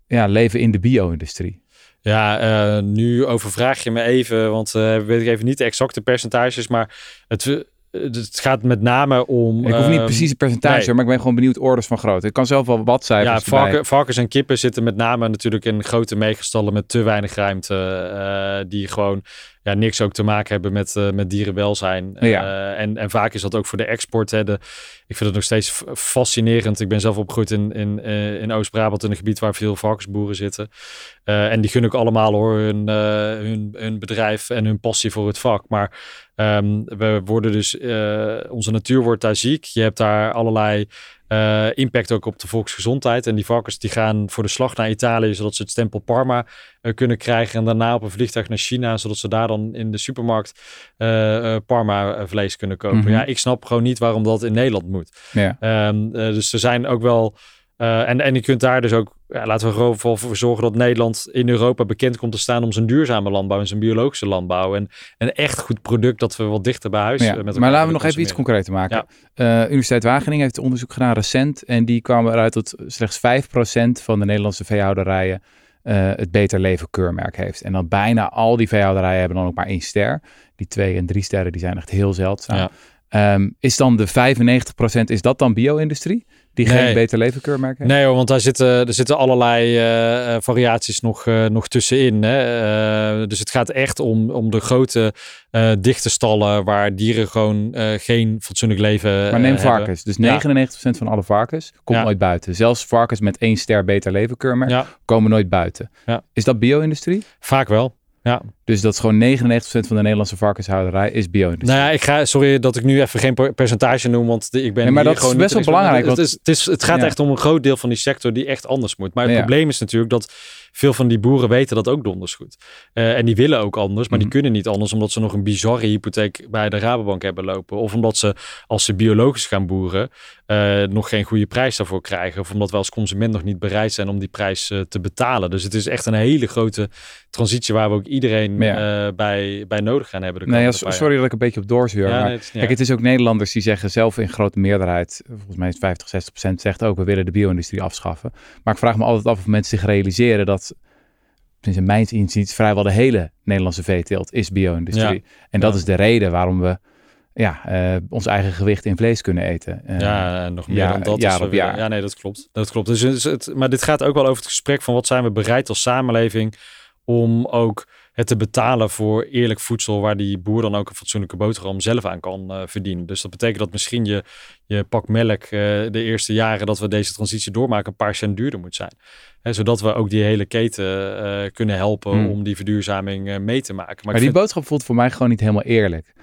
ja, leven in de bio-industrie? Ja, uh, nu overvraag je me even, want uh, weet ik even niet de exacte percentages, maar het, het gaat met name om. Ik hoef niet ehm, precies het percentage, maar ik ben gewoon benieuwd orders van grootte. Ik kan zelf wel wat zijn. Ja, varken, varkens en kippen zitten met name natuurlijk in grote meegestallen met te weinig ruimte. Uh, die gewoon ja, niks ook te maken hebben met, uh, met dierenwelzijn. Ja. Uh, en, en vaak is dat ook voor de export. Hè, de, ik vind het nog steeds fascinerend. Ik ben zelf opgegroeid in, in, in Oost-Brabant, in een gebied waar veel varkensboeren zitten. en die gun ik allemaal hoor, hun, hun, hun bedrijf en hun passie voor het vak. Maar Um, we worden dus, uh, onze natuur wordt daar ziek. Je hebt daar allerlei uh, impact ook op de volksgezondheid. En die varkens die gaan voor de slag naar Italië, zodat ze het stempel Parma uh, kunnen krijgen. En daarna op een vliegtuig naar China, zodat ze daar dan in de supermarkt Parma vlees kunnen kopen. Mm -hmm. Ja, ik snap gewoon niet waarom dat in Nederland moet. Ja. Um, dus er zijn ook wel en, en je kunt daar dus ook, ja, laten we gewoon voor zorgen dat Nederland in Europa bekend komt te staan om zijn duurzame landbouw en zijn biologische landbouw. En een echt goed product dat we wat dichter bij huis ja, met Maar laten we nog even iets concreter maken. Ja. Uh, Universiteit Wageningen heeft onderzoek gedaan recent en die kwamen eruit dat slechts 5% van de Nederlandse veehouderijen uh, het Beter Leven keurmerk heeft. En dan bijna al die veehouderijen hebben dan ook maar één ster. Die twee en drie sterren die zijn echt heel zeldzaam. Um, is dan de 95% is dat dan bio-industrie? Die geen beter levenkeurmerk heeft? Nee hoor, want daar zitten, er zitten allerlei uh, variaties nog, uh, nog tussenin. Hè? Uh, dus het gaat echt om, om de grote dichte stallen waar dieren gewoon geen fatsoenlijk leven Maar neem varkens. Dus 99% van alle varkens komt nooit buiten. Zelfs varkens met één ster beter levenkeurmerk ja. komen nooit buiten. Is dat bio-industrie? Vaak wel. Ja. Dus dat is gewoon 99% van de Nederlandse varkenshouderij is bio-industrie. Nou ja, ik ga, sorry dat ik nu even geen percentage noem, want ik ben. Nee, maar dat is best wel belangrijk. Want, het, is, het, is, het gaat echt om een groot deel van die sector die echt anders moet. Maar het probleem is natuurlijk dat veel van die boeren weten dat ook donders goed. Uh, en die willen ook anders, maar die mhm. kunnen niet anders omdat ze nog een bizarre hypotheek bij de Rabobank hebben lopen. Of omdat ze, als ze biologisch gaan boeren, uh, nog geen goede prijs daarvoor krijgen. Of omdat we als consument nog niet bereid zijn om die prijs uh, te betalen. Dus het is echt een hele grote transitie waar we ook iedereen ja. bij, bij nodig gaan hebben. Nee, sorry dat ik een beetje op doorzuur. Ja, maar, nee, het kijk, het is ook Nederlanders die zeggen zelf in grote meerderheid, volgens mij is 50, 60 procent, zegt ook we willen de bio-industrie afschaffen. Maar ik vraag me altijd af of mensen zich realiseren dat in mijn inziens, vrijwel de hele Nederlandse veeteelt is bio-industrie. En dat is de reden waarom we ja, uh, ons eigen gewicht in vlees kunnen eten. Uh, ja, nog meer dan dat. Jaar op jaar. Ja, nee, dat klopt. Dat klopt. Dus, dus het, maar dit gaat ook wel over het gesprek van wat zijn we bereid als samenleving om ook het te betalen voor eerlijk voedsel waar die boer dan ook een fatsoenlijke boterham zelf aan kan uh, verdienen. Dus dat betekent dat misschien je, je pak melk uh, de eerste jaren dat we deze transitie doormaken een paar cent duurder moet zijn. Hè, zodat we ook die hele keten uh, kunnen helpen hmm. om die verduurzaming mee te maken. Maar, maar die boodschap voelt voor mij gewoon niet helemaal eerlijk.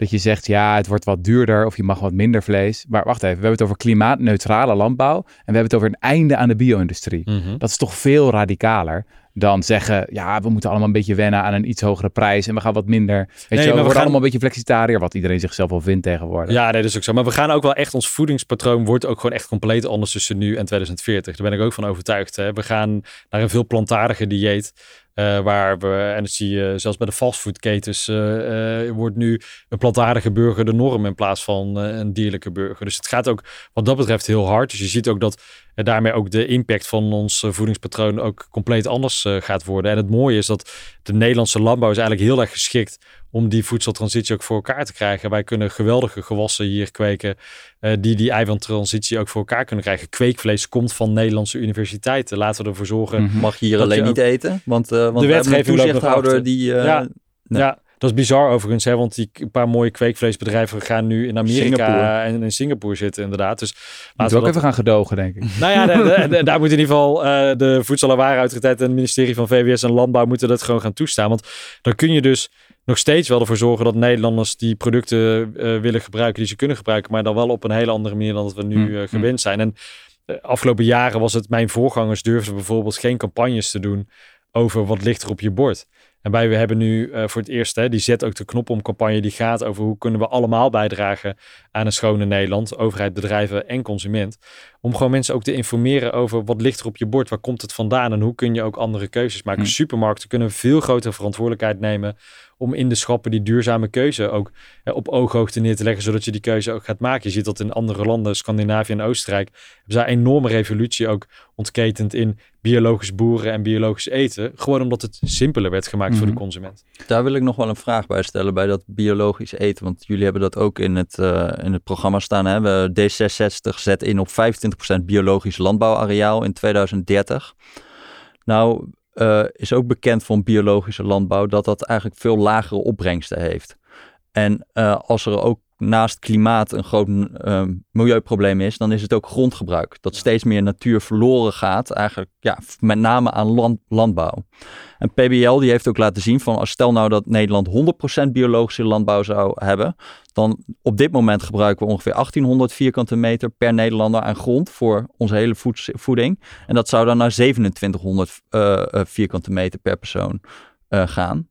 Dat je zegt, ja, het wordt wat duurder of je mag wat minder vlees. Maar wacht even, we hebben het over klimaatneutrale landbouw. En we hebben het over een einde aan de bio-industrie. Mm Dat is toch veel radicaler dan zeggen, ja, we moeten allemaal een beetje wennen aan een iets hogere prijs en we gaan wat minder. Weet nee, je, we, we worden allemaal een beetje flexitariër, wat iedereen zichzelf wel vindt tegenwoordig. Ja, nee, dat is ook zo. Maar we gaan ook wel echt, ons voedingspatroon wordt ook gewoon echt compleet anders tussen nu en 2040. Daar ben ik ook van overtuigd. Hè. We gaan naar een veel plantaardiger dieet. Uh, waar we, en dat zie je zelfs bij de fastfoodketens, uh, uh, wordt nu een plantaardige burger de norm in plaats van een dierlijke burger. Dus het gaat ook wat dat betreft heel hard. Dus je ziet ook dat daarmee ook de impact van ons voedingspatroon ook compleet anders gaat worden. En het mooie is dat de Nederlandse landbouw is eigenlijk heel erg geschikt om die voedseltransitie ook voor elkaar te krijgen. Wij kunnen geweldige gewassen hier kweken uh, die die eiwittransitie ook voor elkaar kunnen krijgen. Kweekvlees komt van Nederlandse universiteiten. Laten we ervoor zorgen. Mhm. Mag je hier alleen niet eten? Want, uh, want de wetgeving toezichthouder die... Uh, ja, ja. Dat is bizar overigens, hè, want die paar mooie kweekvleesbedrijven gaan nu in Amerika Singapore. en in Singapore zitten inderdaad. Dus laten we ook we dat even gaan gedogen, denk ik. nou ja, de- de- de- daar moet in ieder geval eh, de Voedsel- en Warenautoriteit en het ministerie van VWS en Landbouw moeten dat gewoon gaan toestaan. Want dan kun je dus nog steeds wel ervoor zorgen dat Nederlanders die producten eh, willen gebruiken, die ze kunnen gebruiken, maar dan wel op een hele andere manier dan dat we nu Mm, eh, mm. gewend zijn. En de afgelopen jaren was het, mijn voorgangers durfden bijvoorbeeld geen campagnes te doen over wat ligt er op je bord. En wij we hebben nu eh, voor het eerst, hè, die zet ook de knop om campagne die gaat over hoe kunnen we allemaal bijdragen aan een schone Nederland, overheid, bedrijven en consument. Om gewoon mensen ook te informeren over wat ligt er op je bord, waar komt het vandaan en hoe kun je ook andere keuzes maken. Hm. Supermarkten kunnen veel grotere verantwoordelijkheid nemen om in de schappen die duurzame keuze ook eh, op ooghoogte neer te leggen, zodat je die keuze ook gaat maken. Je ziet dat in andere landen, Scandinavië en Oostenrijk, hebben zij een enorme revolutie ook ontketend in biologisch boeren en biologisch eten. Gewoon omdat het simpeler werd gemaakt voor de Mhm. consument. Daar wil ik nog wel een vraag bij stellen bij dat biologisch eten. Want jullie hebben dat ook in het, eh, in het programma staan. Hè? We, D66 zet in op 25% biologisch landbouwareaal in 2030. Nou eh, is ook bekend van biologische landbouw dat dat eigenlijk veel lagere opbrengsten heeft. En eh, als er ook naast klimaat een groot eh, milieuprobleem is, dan is het ook grondgebruik. Dat steeds meer natuur verloren gaat, eigenlijk ja, met name aan land, landbouw. En PBL die heeft ook laten zien van als stel nou dat Nederland 100% biologische landbouw zou hebben, dan op dit moment gebruiken we ongeveer 1800 vierkante meter per Nederlander aan grond voor onze hele voeding. En dat zou dan naar 2700 eh, eh, vierkante meter per persoon eh, gaan.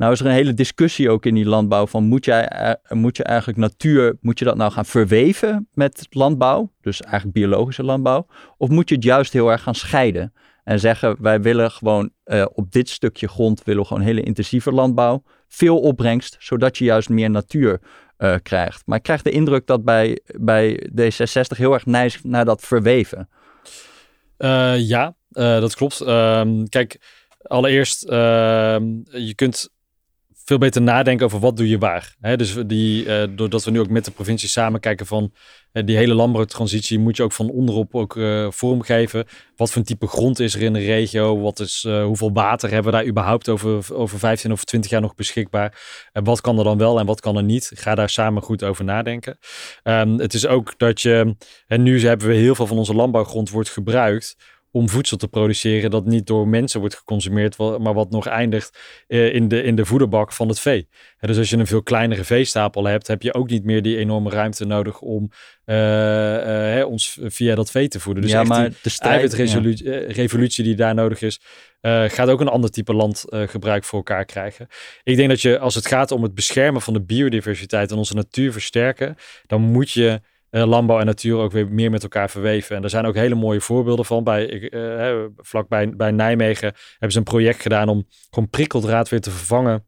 Nou is er een hele discussie ook in die landbouw van moet, jij, moet je eigenlijk natuur, moet je dat nou gaan verweven met landbouw, dus eigenlijk biologische landbouw, of moet je het juist heel erg gaan scheiden en zeggen wij willen gewoon eh, op dit stukje grond willen we gewoon hele intensieve landbouw, veel opbrengst, zodat je juist meer natuur eh, krijgt. Maar ik krijg de indruk dat bij, bij D66 heel erg neigt naar dat verweven. Eh, ja, dat klopt. Ehm, kijk, allereerst, ehm, je kunt veel beter nadenken over wat doe je waar. Hè, dus die, eh, doordat we nu ook met de provincie samen kijken van eh, die hele landbouwtransitie, moet je ook van onderop ook eh, vormgeven. Wat voor een type grond is er in de regio? Wat is, hoeveel water hebben we daar überhaupt over, over 15 of 20 jaar nog beschikbaar? En wat kan er dan wel en wat kan er niet? Ga daar samen goed over nadenken. Ehm, het is ook dat je, en nu hebben we heel veel van onze landbouwgrond wordt gebruikt om voedsel te produceren dat niet door mensen wordt geconsumeerd, maar wat nog eindigt eh, in, de, in de voederbak van het vee. Dus als je een veel kleinere veestapel hebt, heb je ook niet meer die enorme ruimte nodig om eh, eh, hè, ons via dat vee te voeden. Dus ja, maar de strijd... ja. revolutie die daar nodig is, gaat ook een ander type landgebruik voor elkaar krijgen. Ik denk dat je, als het gaat om het beschermen van de biodiversiteit en onze natuur versterken, dan moet je eh, landbouw en natuur ook weer meer met elkaar verweven. En er zijn ook hele mooie voorbeelden van. Bij, ik, eh, vlakbij bij Nijmegen hebben ze een project gedaan om gewoon prikkeldraad weer te vervangen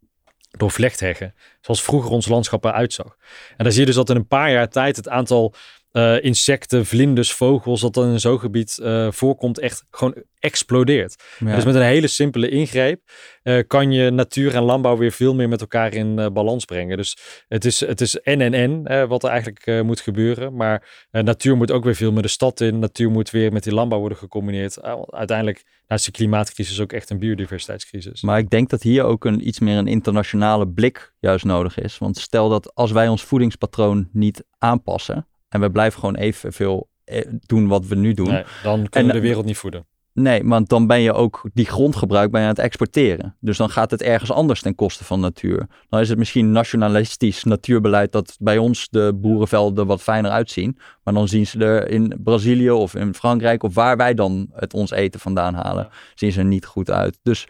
door vlechtheggen. Zoals vroeger ons landschap eruit zag. En dan zie je dus dat in een paar jaar tijd het aantal eh, insecten, vlinders, vogels dat dan in zo'n gebied eh, voorkomt echt gewoon explodeert. Ja. Dus met een hele simpele ingreep eh, kan je natuur en landbouw weer veel meer met elkaar in balans brengen. Dus het is, het is en en en wat er eigenlijk moet gebeuren. Maar natuur moet ook weer veel met de stad in. Natuur moet weer met die landbouw worden gecombineerd. Uiteindelijk naast de klimaatcrisis ook echt een biodiversiteitscrisis. Maar ik denk dat hier ook een iets meer een internationale blik juist nodig is. Want stel dat als wij ons voedingspatroon niet aanpassen en we blijven gewoon evenveel eh, doen wat we nu doen. Nee, dan kunnen En- we de wereld niet voeden. Nee, want dan ben je ook die grondgebruik je aan het exporteren. Dus dan gaat het ergens anders ten koste van natuur. Dan is het misschien nationalistisch natuurbeleid dat bij ons de boerenvelden wat fijner uitzien. Maar dan zien ze er in Brazilië of in Frankrijk of waar wij dan het ons eten vandaan halen, zien ze er niet goed uit. Dus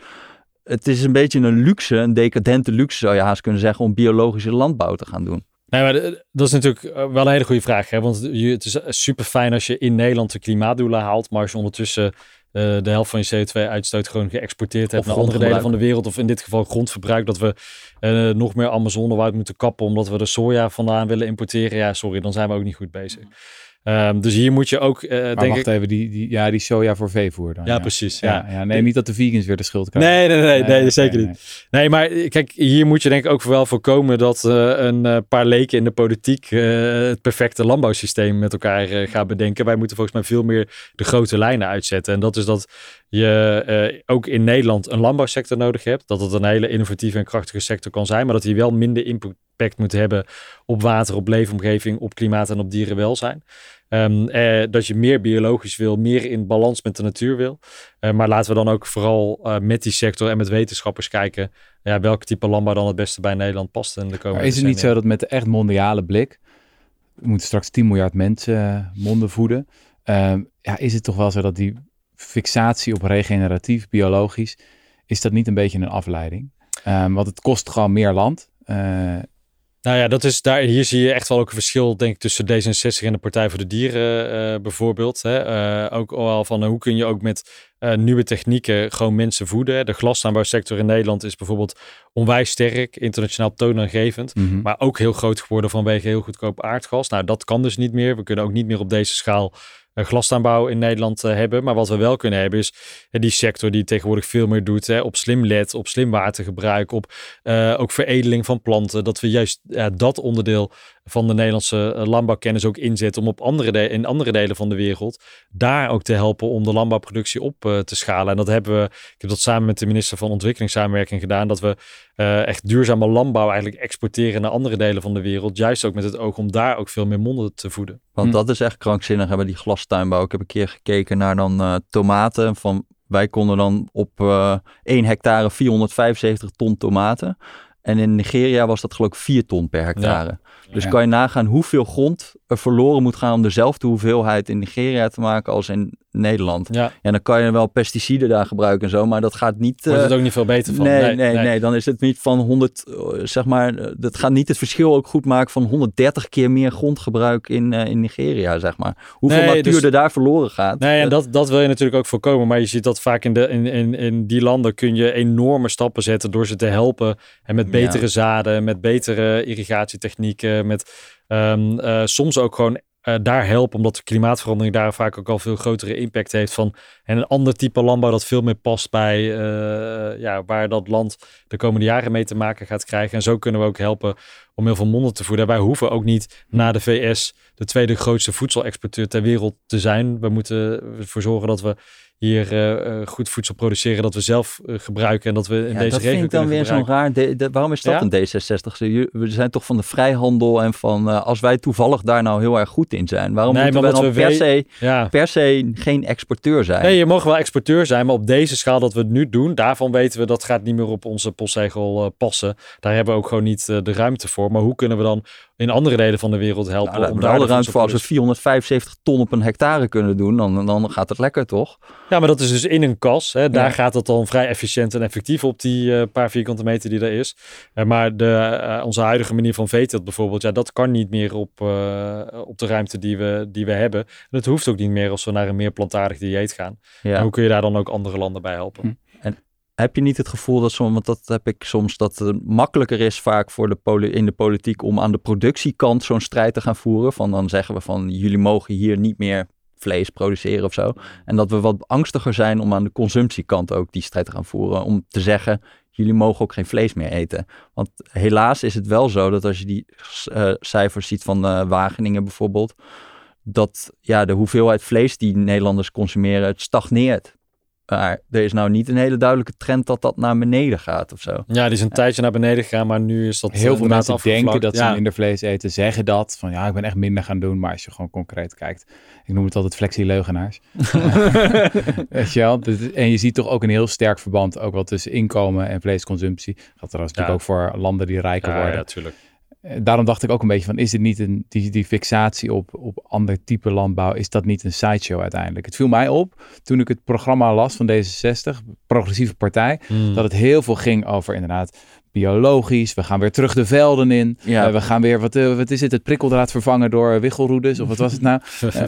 het is een beetje een luxe, een decadente luxe zou je haast kunnen zeggen, om biologische landbouw te gaan doen. Nee, maar de- dat is natuurlijk eh, wel een hele goede vraag. Hè? Want het is super fijn als je in Nederland de klimaatdoelen haalt. Maar als je ondertussen eh, de helft van je CO2-uitstoot gewoon geëxporteerd hebt naar andere delen van de wereld. Of in dit geval grondverbruik. Dat we eh, nog meer Amazonewoud moeten kappen omdat we de soja vandaan willen importeren. Ja, sorry, dan zijn we ook niet goed bezig. Ehm, dus hier moet je ook, uh, maar denk wacht ik... even, die, die, ja, die soja voor veevoer dan. Ja, precies. Ja. Ja, ja, nee, niet dat de vegans weer de schuld krijgen. Nee, nee, nee, nee, zeker nee. niet. Nee, maar eh, kijk, hier moet je denk ik ook wel voorkomen dat eh, een paar leken in de politiek het perfecte landbouwsysteem met elkaar gaan bedenken. Wij moeten volgens mij veel meer de grote lijnen uitzetten. En dat is dat je ook in Nederland een landbouwsector nodig hebt. Dat het een hele innovatieve en krachtige sector kan zijn, maar dat die wel minder impact moet hebben op water, op leefomgeving, op klimaat en op dierenwelzijn. Ehm, eh, dat je meer biologisch wil, meer in balans met de natuur wil. Eh, maar laten we dan ook vooral eh, met die sector en met wetenschappers kijken ja, welk type landbouw dan het beste bij Nederland past in de komende Maar is het niet zo dat met de echt mondiale blik, we moeten straks 10 miljard mensen eh, monden voeden, ehm, ja, is het toch wel zo dat die fixatie op regeneratief, biologisch, is dat niet een beetje een afleiding? Ehm, want het kost gewoon meer land. Nou ja, dat is daar, hier zie je echt wel ook een verschil, denk ik, tussen D66 en de Partij voor de Dieren eh, bijvoorbeeld. Hè. Eh, ook wel van eh, hoe kun je ook met nieuwe technieken gewoon mensen voeden. De glasaanbouwsector in Nederland is bijvoorbeeld onwijs sterk, internationaal toonaangevend. mhm. Maar ook heel groot geworden vanwege heel goedkoop aardgas. Nou, dat kan dus niet meer. We kunnen ook niet meer op deze schaal glasaanbouw in Nederland eh, hebben. Maar wat we wel kunnen hebben is eh, die sector die tegenwoordig veel meer doet hè, op slim LED, op slim watergebruik, op eh, ook veredeling van planten. Dat we juist dat onderdeel van de Nederlandse eh, landbouwkennis ook inzetten om op andere de- in andere delen van de wereld daar ook te helpen om de landbouwproductie op eh, te schalen. En dat hebben we, ik heb dat samen met de minister van Ontwikkelingssamenwerking gedaan, dat we eh, echt duurzame landbouw eigenlijk exporteren naar andere delen van de wereld. Juist ook met het oog om daar ook veel meer monden te voeden. Want Hm. dat is echt krankzinnig hebben die glastuinbouw. Ik heb een keer gekeken naar dan eh, tomaten. Van, wij konden dan op eh 1 hectare 475 ton tomaten. En in Nigeria was dat geloof ik 4 ton per hectare. Dus Ja. kan je nagaan hoeveel grond er verloren moet gaan om dezelfde hoeveelheid in Nigeria te maken als in Nederland. Ja, En dan kan je wel pesticiden daar gebruiken en zo, maar dat gaat niet... wordt eh, het ook niet veel beter van. Nee, nee, nee, Dan is het niet van 100, eh, zeg maar, eh, dat gaat niet het verschil ook goed maken van 130 keer meer grondgebruik in, eh, in Nigeria, zeg maar. Hoeveel Nee, natuur dus- er daar verloren gaat. Nee, en Eh, dat, dat wil je natuurlijk ook voorkomen. Maar je ziet dat vaak in, de, in, in, in die landen kun je enorme stappen zetten door ze te helpen. En met Ja. betere zaden, met betere irrigatietechnieken, met ehm, eh, soms ook gewoon eh, daar helpen. Omdat de klimaatverandering daar vaak ook al veel grotere impact heeft van. En een ander type landbouw dat veel meer past bij eh, ja, waar dat land de komende jaren mee te maken gaat krijgen. En zo kunnen we ook helpen om heel veel monden te voeden. Wij hoeven ook niet na de VS de tweede grootste voedselexporteur ter wereld te zijn. We moeten ervoor zorgen dat we hier eh, eh, goed voedsel produceren, dat we zelf gebruiken en dat we in ja, deze dat regio vind ik dan weer zo'n raar. de- de- waarom is dat Ja? een D66? Ze- We zijn toch van de vrijhandel en van als wij toevallig daar nou heel erg goed in zijn, waarom Nee, moeten we dan we per, se, Ja. per se geen exporteur zijn? Nee, je mag wel exporteur zijn, maar op deze schaal dat we het nu doen, daarvan weten we dat gaat niet meer op onze postzegel eh, passen. Daar hebben we ook gewoon niet eh, de ruimte voor. Maar hoe kunnen we dan in andere delen van de wereld helpen Nou, om daar de ruimte voor als we voedselproductie- 475 ton op een hectare kunnen doen, dan, dan gaat het lekker toch? Ja, maar dat is dus in een kas. Hè. Daar Ja. gaat het dan vrij efficiënt en effectief op die eh, paar vierkante meter die er is. Maar de, onze huidige manier van veeteelt bijvoorbeeld, ja, dat kan niet meer op, op de ruimte die we, die we hebben. En dat hoeft ook niet meer als we naar een meer plantaardig dieet gaan. Ja. En hoe kun je daar dan ook andere landen bij helpen? Hm. Heb je niet het gevoel dat soms, want dat heb ik soms, dat het makkelijker is vaak voor de poli- in de politiek om aan de productiekant zo'n strijd te gaan voeren? Van dan zeggen we van jullie mogen hier niet meer vlees produceren of zo. En dat we wat angstiger zijn om aan de consumptiekant ook die strijd te gaan voeren. Om te zeggen, jullie mogen ook geen vlees meer eten. Want helaas is het wel zo dat als je die eh, cijfers ziet van eh, Wageningen bijvoorbeeld, dat ja, de hoeveelheid vlees die Nederlanders consumeren, het stagneert. Maar er is nou niet een hele duidelijke trend dat dat naar beneden gaat of zo. Ja, die is een tijdje naar beneden gegaan, maar nu is dat eh, Heel veel inderdaad mensen denken dat ze minder vlees eten, zeggen dat. Van ja, ik ben echt minder gaan doen. Maar als je gewoon concreet kijkt. Ik noem het altijd flexie-leugenaars. Weet je wel? Dus- En je ziet toch ook een heel sterk verband ook wel tussen inkomen en vleesconsumptie. Dat Ja. natuurlijk ook voor landen die rijker Ja, worden. ja, tuurlijk. Eh, Daarom dacht ik ook een beetje van, is dit niet een, die, die fixatie op, op ander type landbouw, is dat niet een sideshow uiteindelijk? Het viel mij op toen ik het programma las van D66, Progressieve Partij, Hmm. dat het heel veel ging over inderdaad biologisch. We gaan weer terug de velden in. Ja. Eh, we gaan weer, wat, eh, wat is het, het prikkeldraad vervangen door wichelroedes? Of wat was het nou?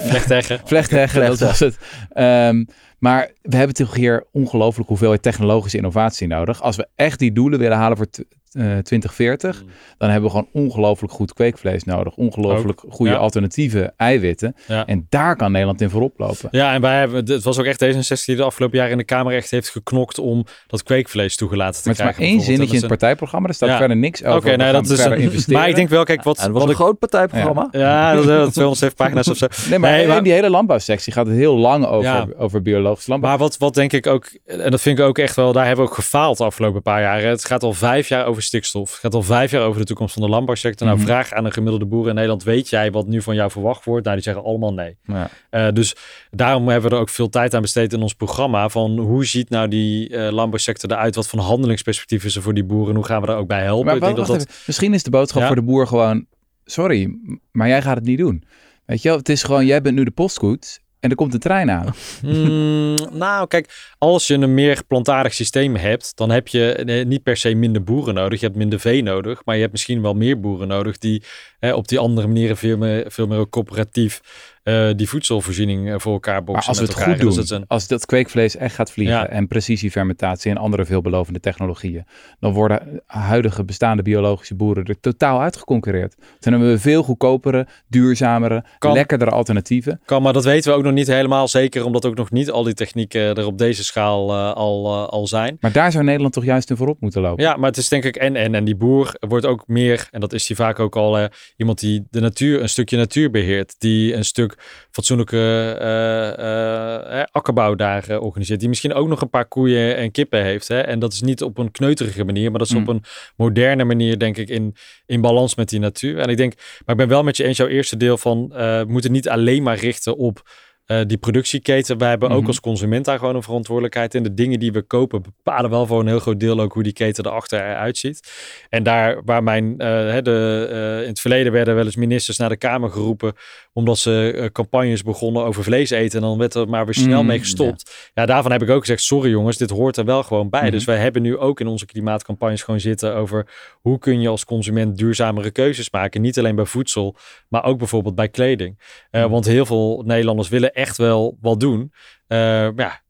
Vlechtheggen. Vlechtheggen, dat was het. Ehm, maar we hebben toch hier ongelooflijk hoeveelheid technologische innovatie nodig. Als we echt die doelen willen halen voor t- eh, 2040, Mm. dan hebben we gewoon ongelooflijk goed kweekvlees nodig. Ongelooflijk goede ja. alternatieve eiwitten. Ja. En daar kan Nederland in voorop lopen. Ja, en wij hebben, het was ook echt D66 die de afgelopen jaren in de Kamer echt heeft geknokt om dat kweekvlees toegelaten te Maar het is krijgen. maar één zinnetje in het partijprogramma. Er staat Ja. verder niks over. is Oké, nee, gaan dat is een, investeren. Maar ik denk wel, kijk, wat, Ja, dat was wat een ik, groot partijprogramma. ja, dat, dat 207 pagina's of zo. Nee, maar Nee, in die hele landbouwsectie gaat het heel lang over, Ja. over biologische landbouw. Maar wat, wat denk ik ook, en dat vind ik ook echt wel, daar hebben we ook gefaald de afgelopen paar jaren. Het gaat al vijf jaar over stikstof. Het gaat al vijf jaar over de toekomst van de landbouwsector. Nou, Mhm. vraag aan een gemiddelde boer in Nederland, weet jij wat nu van jou verwacht wordt? Nou, die zeggen allemaal nee. Ja. Eh, dus daarom hebben we er ook veel tijd aan besteed in ons programma. Van hoe ziet nou die eh, landbouwsector eruit? Wat voor handelingsperspectief is er voor die boeren? Hoe gaan we daar ook bij helpen? Maar ik denk dat dat, misschien is de boodschap Ja? voor de boer gewoon... Sorry, maar jij gaat het niet doen. Weet je wel, het is gewoon... Jij bent nu de postkoets en er komt een trein aan. Hmm, nou, kijk, als je een meer plantaardig systeem hebt, dan heb je eh, niet per se minder boeren nodig. Je hebt minder vee nodig, maar je hebt misschien wel meer boeren nodig die eh, op die andere manieren veel meer, veel meer ook coöperatief eh, die voedselvoorziening eh, voor elkaar Maar boksen. als we het goed Dus doen, dat een- als dat kweekvlees echt gaat vliegen... Ja. en precisiefermentatie en andere veelbelovende technologieën... dan worden huidige bestaande biologische boeren er totaal uitgeconcurreerd. Dan hebben we veel goedkopere, duurzamere, Kan. lekkerdere alternatieven. Kan, maar dat weten we ook nog niet helemaal zeker, omdat ook nog niet al die technieken er op deze schaal eh, al, al zijn. Maar daar zou Nederland toch juist in voorop moeten lopen? Ja, maar het is denk ik en en. En die boer wordt ook meer, en dat is die vaak ook al, iemand die de natuur, een stukje natuur beheert. Die een stuk fatsoenlijke eh, eh, eh, akkerbouw daar organiseert. Die misschien ook nog een paar koeien en kippen heeft. Hè? En dat is niet op een kneuterige manier, maar dat is Mm. op een moderne manier, denk ik, in, in balans met die natuur. En ik denk, maar ik ben wel met je eens, jouw eerste deel van, we moeten niet alleen maar richten op eh, die productieketen. Wij hebben ook Mhm. als consument daar gewoon een verantwoordelijkheid in. De dingen die we kopen bepalen wel voor een heel groot deel ook hoe die keten erachter eruit ziet. En daar waar mijn, eh, hè, de, eh, in het verleden werden wel eens ministers naar de Kamer geroepen omdat ze campagnes begonnen over vlees eten. En dan werd er maar weer snel Mm, mee gestopt. Ja. daarvan heb ik ook gezegd, sorry jongens, dit hoort er wel gewoon bij. Mhm. Dus wij hebben nu ook in onze klimaatcampagnes gewoon zitten over hoe kun je als consument duurzamere keuzes maken. Niet alleen bij voedsel, maar ook bijvoorbeeld bij kleding. Mhm. Want heel veel Nederlanders willen echt wel wat doen. Eh, maar ja,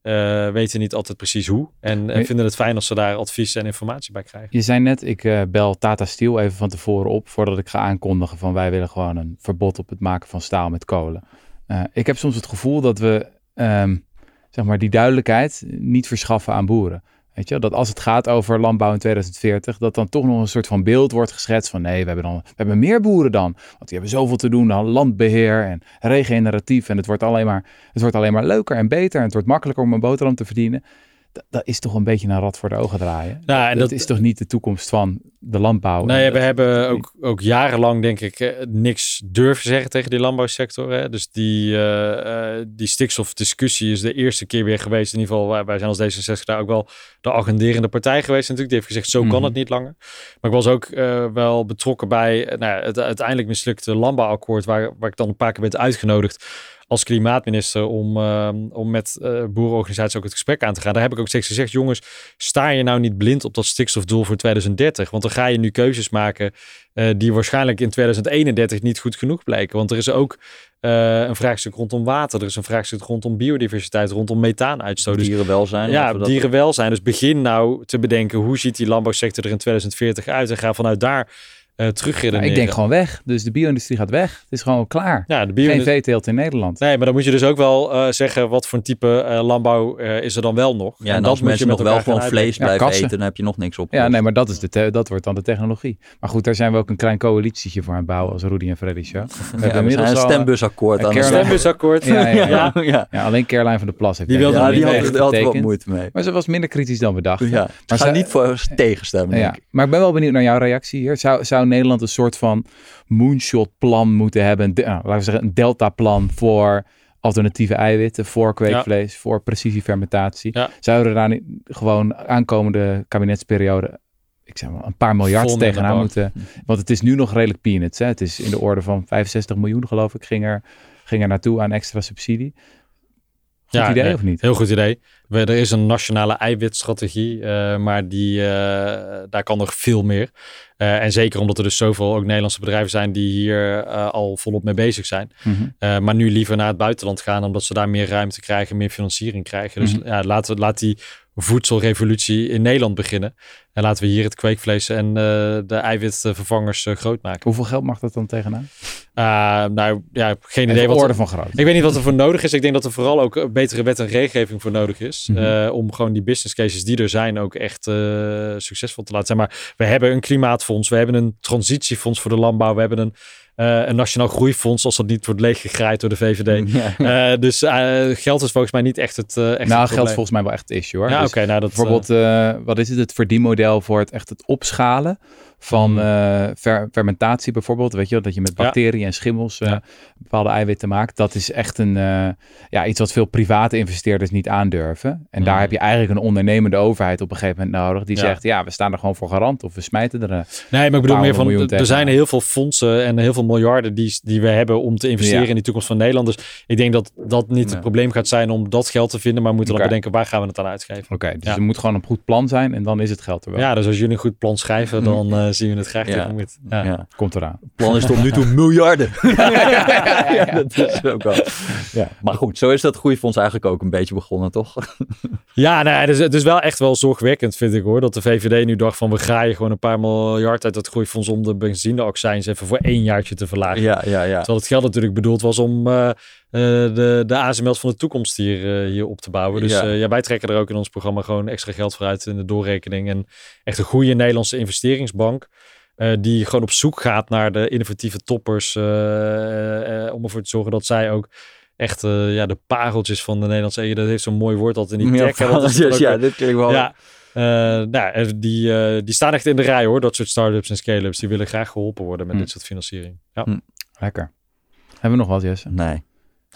eh, weten niet altijd precies hoe. En, en vinden het fijn als ze daar advies en informatie bij krijgen. Je zei net, ik eh, bel Tata Steel even van tevoren op voordat ik ga aankondigen van wij willen gewoon een verbod op het maken van staal met kolen. Ik heb soms het gevoel dat we ehm, zeg maar die duidelijkheid niet verschaffen aan boeren. Weet je, dat als het gaat over landbouw in 2040, dat dan toch nog een soort van beeld wordt geschetst van nee, we hebben, dan, we hebben meer boeren dan. Want die hebben zoveel te doen aan landbeheer en regeneratief. En het wordt alleen maar, het wordt alleen maar leuker en beter en het wordt makkelijker om een boterham te verdienen. Dat, is toch een beetje een rad voor de ogen draaien. Nou, en dat, dat- is toch niet de toekomst van de landbouw? Nee, we hebben ook, ook jarenlang, denk ik, eh, niks durven zeggen tegen die landbouwsector. Hè? Dus die, eh, die stikstofdiscussie is de eerste keer weer geweest. In ieder geval, wij, zijn als D66 daar ook wel de agenderende partij geweest natuurlijk. Die heeft gezegd, zo kan Mhm. het niet langer. Maar ik was ook wel betrokken bij nou, het uiteindelijk mislukte landbouwakkoord... Waar, waar ik dan een paar keer werd uitgenodigd als klimaatminister om, eh, om met eh boerenorganisaties ook het gesprek aan te gaan. Daar heb ik ook steeds gezegd, jongens, sta je nou niet blind op dat stikstofdoel voor 2030? Want dan ga je nu keuzes maken eh, die waarschijnlijk in 2031 niet goed genoeg blijken. Want er is ook eh, een vraagstuk rondom water, er is een vraagstuk rondom biodiversiteit, rondom methaanuitstoot. Dus Dierenwelzijn. ja, dierenwelzijn. Dus begin nou te bedenken hoe ziet die landbouwsector er in 2040 uit en ga vanuit daar eh terugredeneren. ik denk gewoon weg. Dus de bio-industrie gaat weg. Het is gewoon klaar. ja, de Geen bio veeteelt in Nederland. Nee, maar dan moet je dus ook wel eh, zeggen wat voor een type eh, landbouw eh, is er dan wel nog. Ja, en, dat als moet mensen je nog wel gewoon vlees. Ja, blijven kassen. eten, dan heb je nog niks op. Ja, nee, maar dat, is de dat wordt dan de technologie. Maar goed, daar zijn we ook een klein coalitietje voor aan het bouwen als Rudy en Freddy Show. We Ja, inmiddels een stembusakkoord een aan Caroline- Stembusakkoord. Ja, ja, ja. ja, ja. Ja, alleen Caroline van der Plas heeft Die wilde Ja, die had er altijd wat moeite mee. Maar ze was minder kritisch dan we dachten. Ja, Maar zij- niet voor tegenstemmen, Ja, denk ik. maar ik ben wel benieuwd naar jouw reactie hier. Zou, zou Nederland een soort van moonshot-plan moeten hebben? Een, de- nou, laten we zeggen, een delta-plan voor alternatieve eiwitten, voor kweekvlees, voor precisiefermentatie. Ja. Zouden er daar niet gewoon aankomende kabinetsperiode, ik zeg maar, een paar miljard Vol tegenaan moeten? Want het is nu nog redelijk peanuts. Hè? Het is in de orde van 65 miljoen, geloof ik, ging er, ging er naartoe aan extra subsidie. Goed idee nee, of niet? Heel goed idee. We, er is een nationale eiwitstrategie, eh, maar die, eh, daar kan nog veel meer. Eh, en zeker omdat er dus zoveel ook Nederlandse bedrijven zijn die hier al volop mee bezig zijn. Mhm. Maar nu liever naar het buitenland gaan, omdat ze daar meer ruimte krijgen, meer financiering krijgen. Dus Mhm. ja, laten we laat die voedselrevolutie in Nederland beginnen. En laten we hier het kweekvlees en eh, de eiwitvervangers eh, groot maken. Hoeveel geld mag dat dan tegenaan? Uh, nou ja, geen idee wat orde van groot. ik weet niet wat er voor nodig is. Ik denk dat er vooral ook een betere wet en regelgeving voor nodig is. Mhm. eh, om gewoon die business cases die er zijn ook echt eh, succesvol te laten zijn. Maar we hebben een klimaatfonds. We hebben een transitiefonds voor de landbouw. We hebben een, eh, een nationaal groeifonds als dat niet wordt leeggegraaid door de VVD. Ja. Eh, dus eh, geld is volgens mij niet echt het, echt het nou, probleem. geld is volgens mij wel echt het issue hoor. Ja, Dus oké. nou, dat, Bijvoorbeeld, wat is het? Het verdienmodel voor het echt het opschalen van Hmm. eh, fer- fermentatie bijvoorbeeld. Weet je dat je met Ja. bacteriën en schimmels eh, Ja. bepaalde eiwitten maakt. Dat is echt een, eh, ja, iets wat veel private investeerders niet aandurven. En daar Hmm. heb je eigenlijk een ondernemende overheid op een gegeven moment nodig. Die Ja. zegt, ja, we staan er gewoon voor garant. Of we smijten er. eh, Nee, maar ik bedoel meer van, er zijn heel veel fondsen en heel veel miljarden die, die we hebben om te investeren in die toekomst van Nederland. Dus ik denk dat dat niet het probleem gaat zijn om dat geld te vinden, maar we moeten Oké. dan bedenken waar gaan we het aan uitgeven. Oké, dus er moet gewoon een goed plan zijn en dan is het geld er wel. Ja, dus als jullie een goed plan schrijven, Mhm. Dan zien we het graag tegemoet. Ja. Komt eraan. Het plan is tot nu toe miljarden. ja, dat is ook wel. Ja. Maar goed, zo is dat groeifonds eigenlijk ook een beetje begonnen, toch? Ja, nee, het is, het is wel echt wel zorgwekkend, vind ik hoor. Dat de VVD nu dacht van we graaien gewoon een paar miljard uit dat groeifonds om de benzineaccijns even voor één jaartje te verlagen. Ja, ja, ja. Terwijl het geld natuurlijk bedoeld was om eh, de, de ASML's van de toekomst hier, eh, hier op te bouwen. Dus Ja. ja. ja, wij trekken er ook in ons programma gewoon extra geld voor uit in de doorrekening. En echt een goede Nederlandse investeringsbank. eh, die gewoon op zoek gaat naar de innovatieve toppers. eh, eh, om ervoor te zorgen dat zij ook echt eh, ja, de pareltjes van de Nederlandse EU. Dat heeft zo'n mooi woord altijd in die Ja, tech. hè, dat ja, dit klinkt wel. ja, eh, nou, ja, die, eh, die staan echt in de rij hoor. Dat soort start-ups en scale-ups. Die willen graag geholpen worden met Hm. dit soort financiering. Ja. Hm. Lekker. Hebben we nog wat, Jesse? Nee.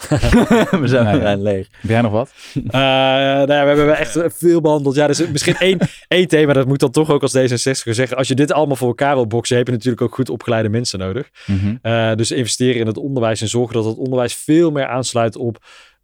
we zijn Nee. leeg. Heb jij nog wat? Eh, nou ja, we hebben echt veel behandeld. Ja, is misschien één, één thema, dat moet dan toch ook als D66 zeggen. Als je dit allemaal voor elkaar wil boksen, heb je natuurlijk ook goed opgeleide mensen nodig. Mhm. Eh, dus investeren in het onderwijs en zorgen dat het onderwijs veel meer aansluit op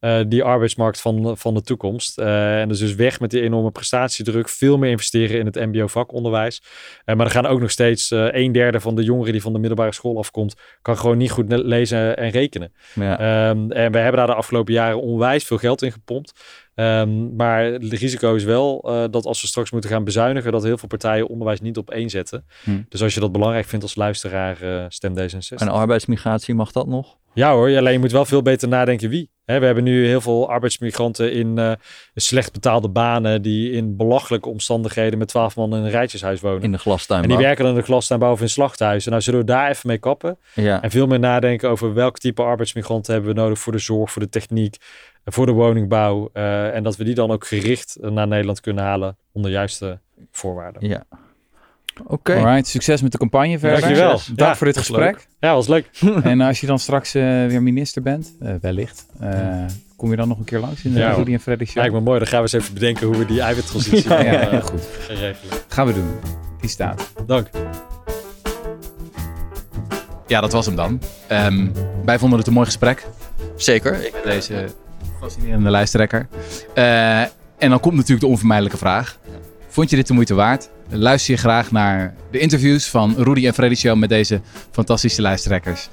eh, die arbeidsmarkt van, van de toekomst. Eh, en dus, dus weg met die enorme prestatiedruk. Veel meer investeren in het mbo-vakonderwijs. Eh, maar er gaan ook nog steeds een derde van de jongeren die van de middelbare school afkomt, kan gewoon niet goed lezen en rekenen. Ja. Ehm, en we hebben daar de afgelopen jaren onwijs veel geld in gepompt. Ehm, maar het risico is wel eh, dat als we straks moeten gaan bezuinigen, dat heel veel partijen onderwijs niet op één zetten. Hm. Dus als je dat belangrijk vindt als luisteraar, eh, stem D66. En arbeidsmigratie, mag dat nog? Ja hoor, alleen je moet wel veel beter nadenken wie. We hebben nu heel veel arbeidsmigranten in eh, slecht betaalde banen die in belachelijke omstandigheden met twaalf man in een rijtjeshuis wonen. In de glastuin. en die werken dan in de glastuinbouw of in slachthuizen. Nou zullen we daar even mee kappen. Ja. En veel meer nadenken over welk type arbeidsmigranten hebben we nodig voor de zorg, voor de techniek, voor de woningbouw. eh, en dat we die dan ook gericht naar Nederland kunnen halen onder juiste voorwaarden. ja. Oké. Alright, succes met de campagne verder. Dankjewel. Dank Ja, voor dit gesprek. Ja, was leuk. En als je dan straks eh, weer minister bent, eh, wellicht, eh, kom je dan nog een keer langs in de Ja. Rudy en Freddy show? Lijkt me mooi. Dan gaan we eens even bedenken hoe we die eiwittransitie Ja, gaan, ja, eh, heel goed. gaan regelen. Gaan we doen. Die staat. Dank. Ja, dat was hem dan. Ehm, wij vonden het een mooi gesprek. Zeker. Deze fascinerende lijsttrekker. Eh, en dan komt natuurlijk de onvermijdelijke vraag. Vond je dit de moeite waard? Luister je graag naar de interviews van Rudy en Freddy Show met deze fantastische lijsttrekkers.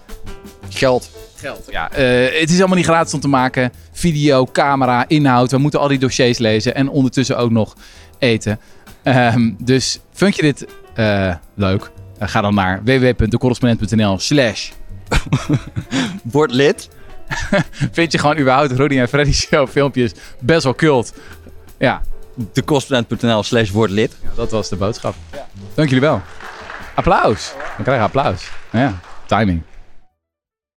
Geld. Geld. Ja, eh, het is allemaal niet gratis om te maken. Video, camera, inhoud. We moeten al die dossiers lezen en ondertussen ook nog eten. Ehm, dus vind je dit eh, leuk? Ga dan naar www.decorrespondent.nl slash Word lid. Vind je gewoon überhaupt Rudy en Freddy Show filmpjes best wel cult? Ja, Decorrespondent.nl slash word lid. dat was de boodschap. Dank jullie wel. Applaus. We krijgen applaus. Ja, timing.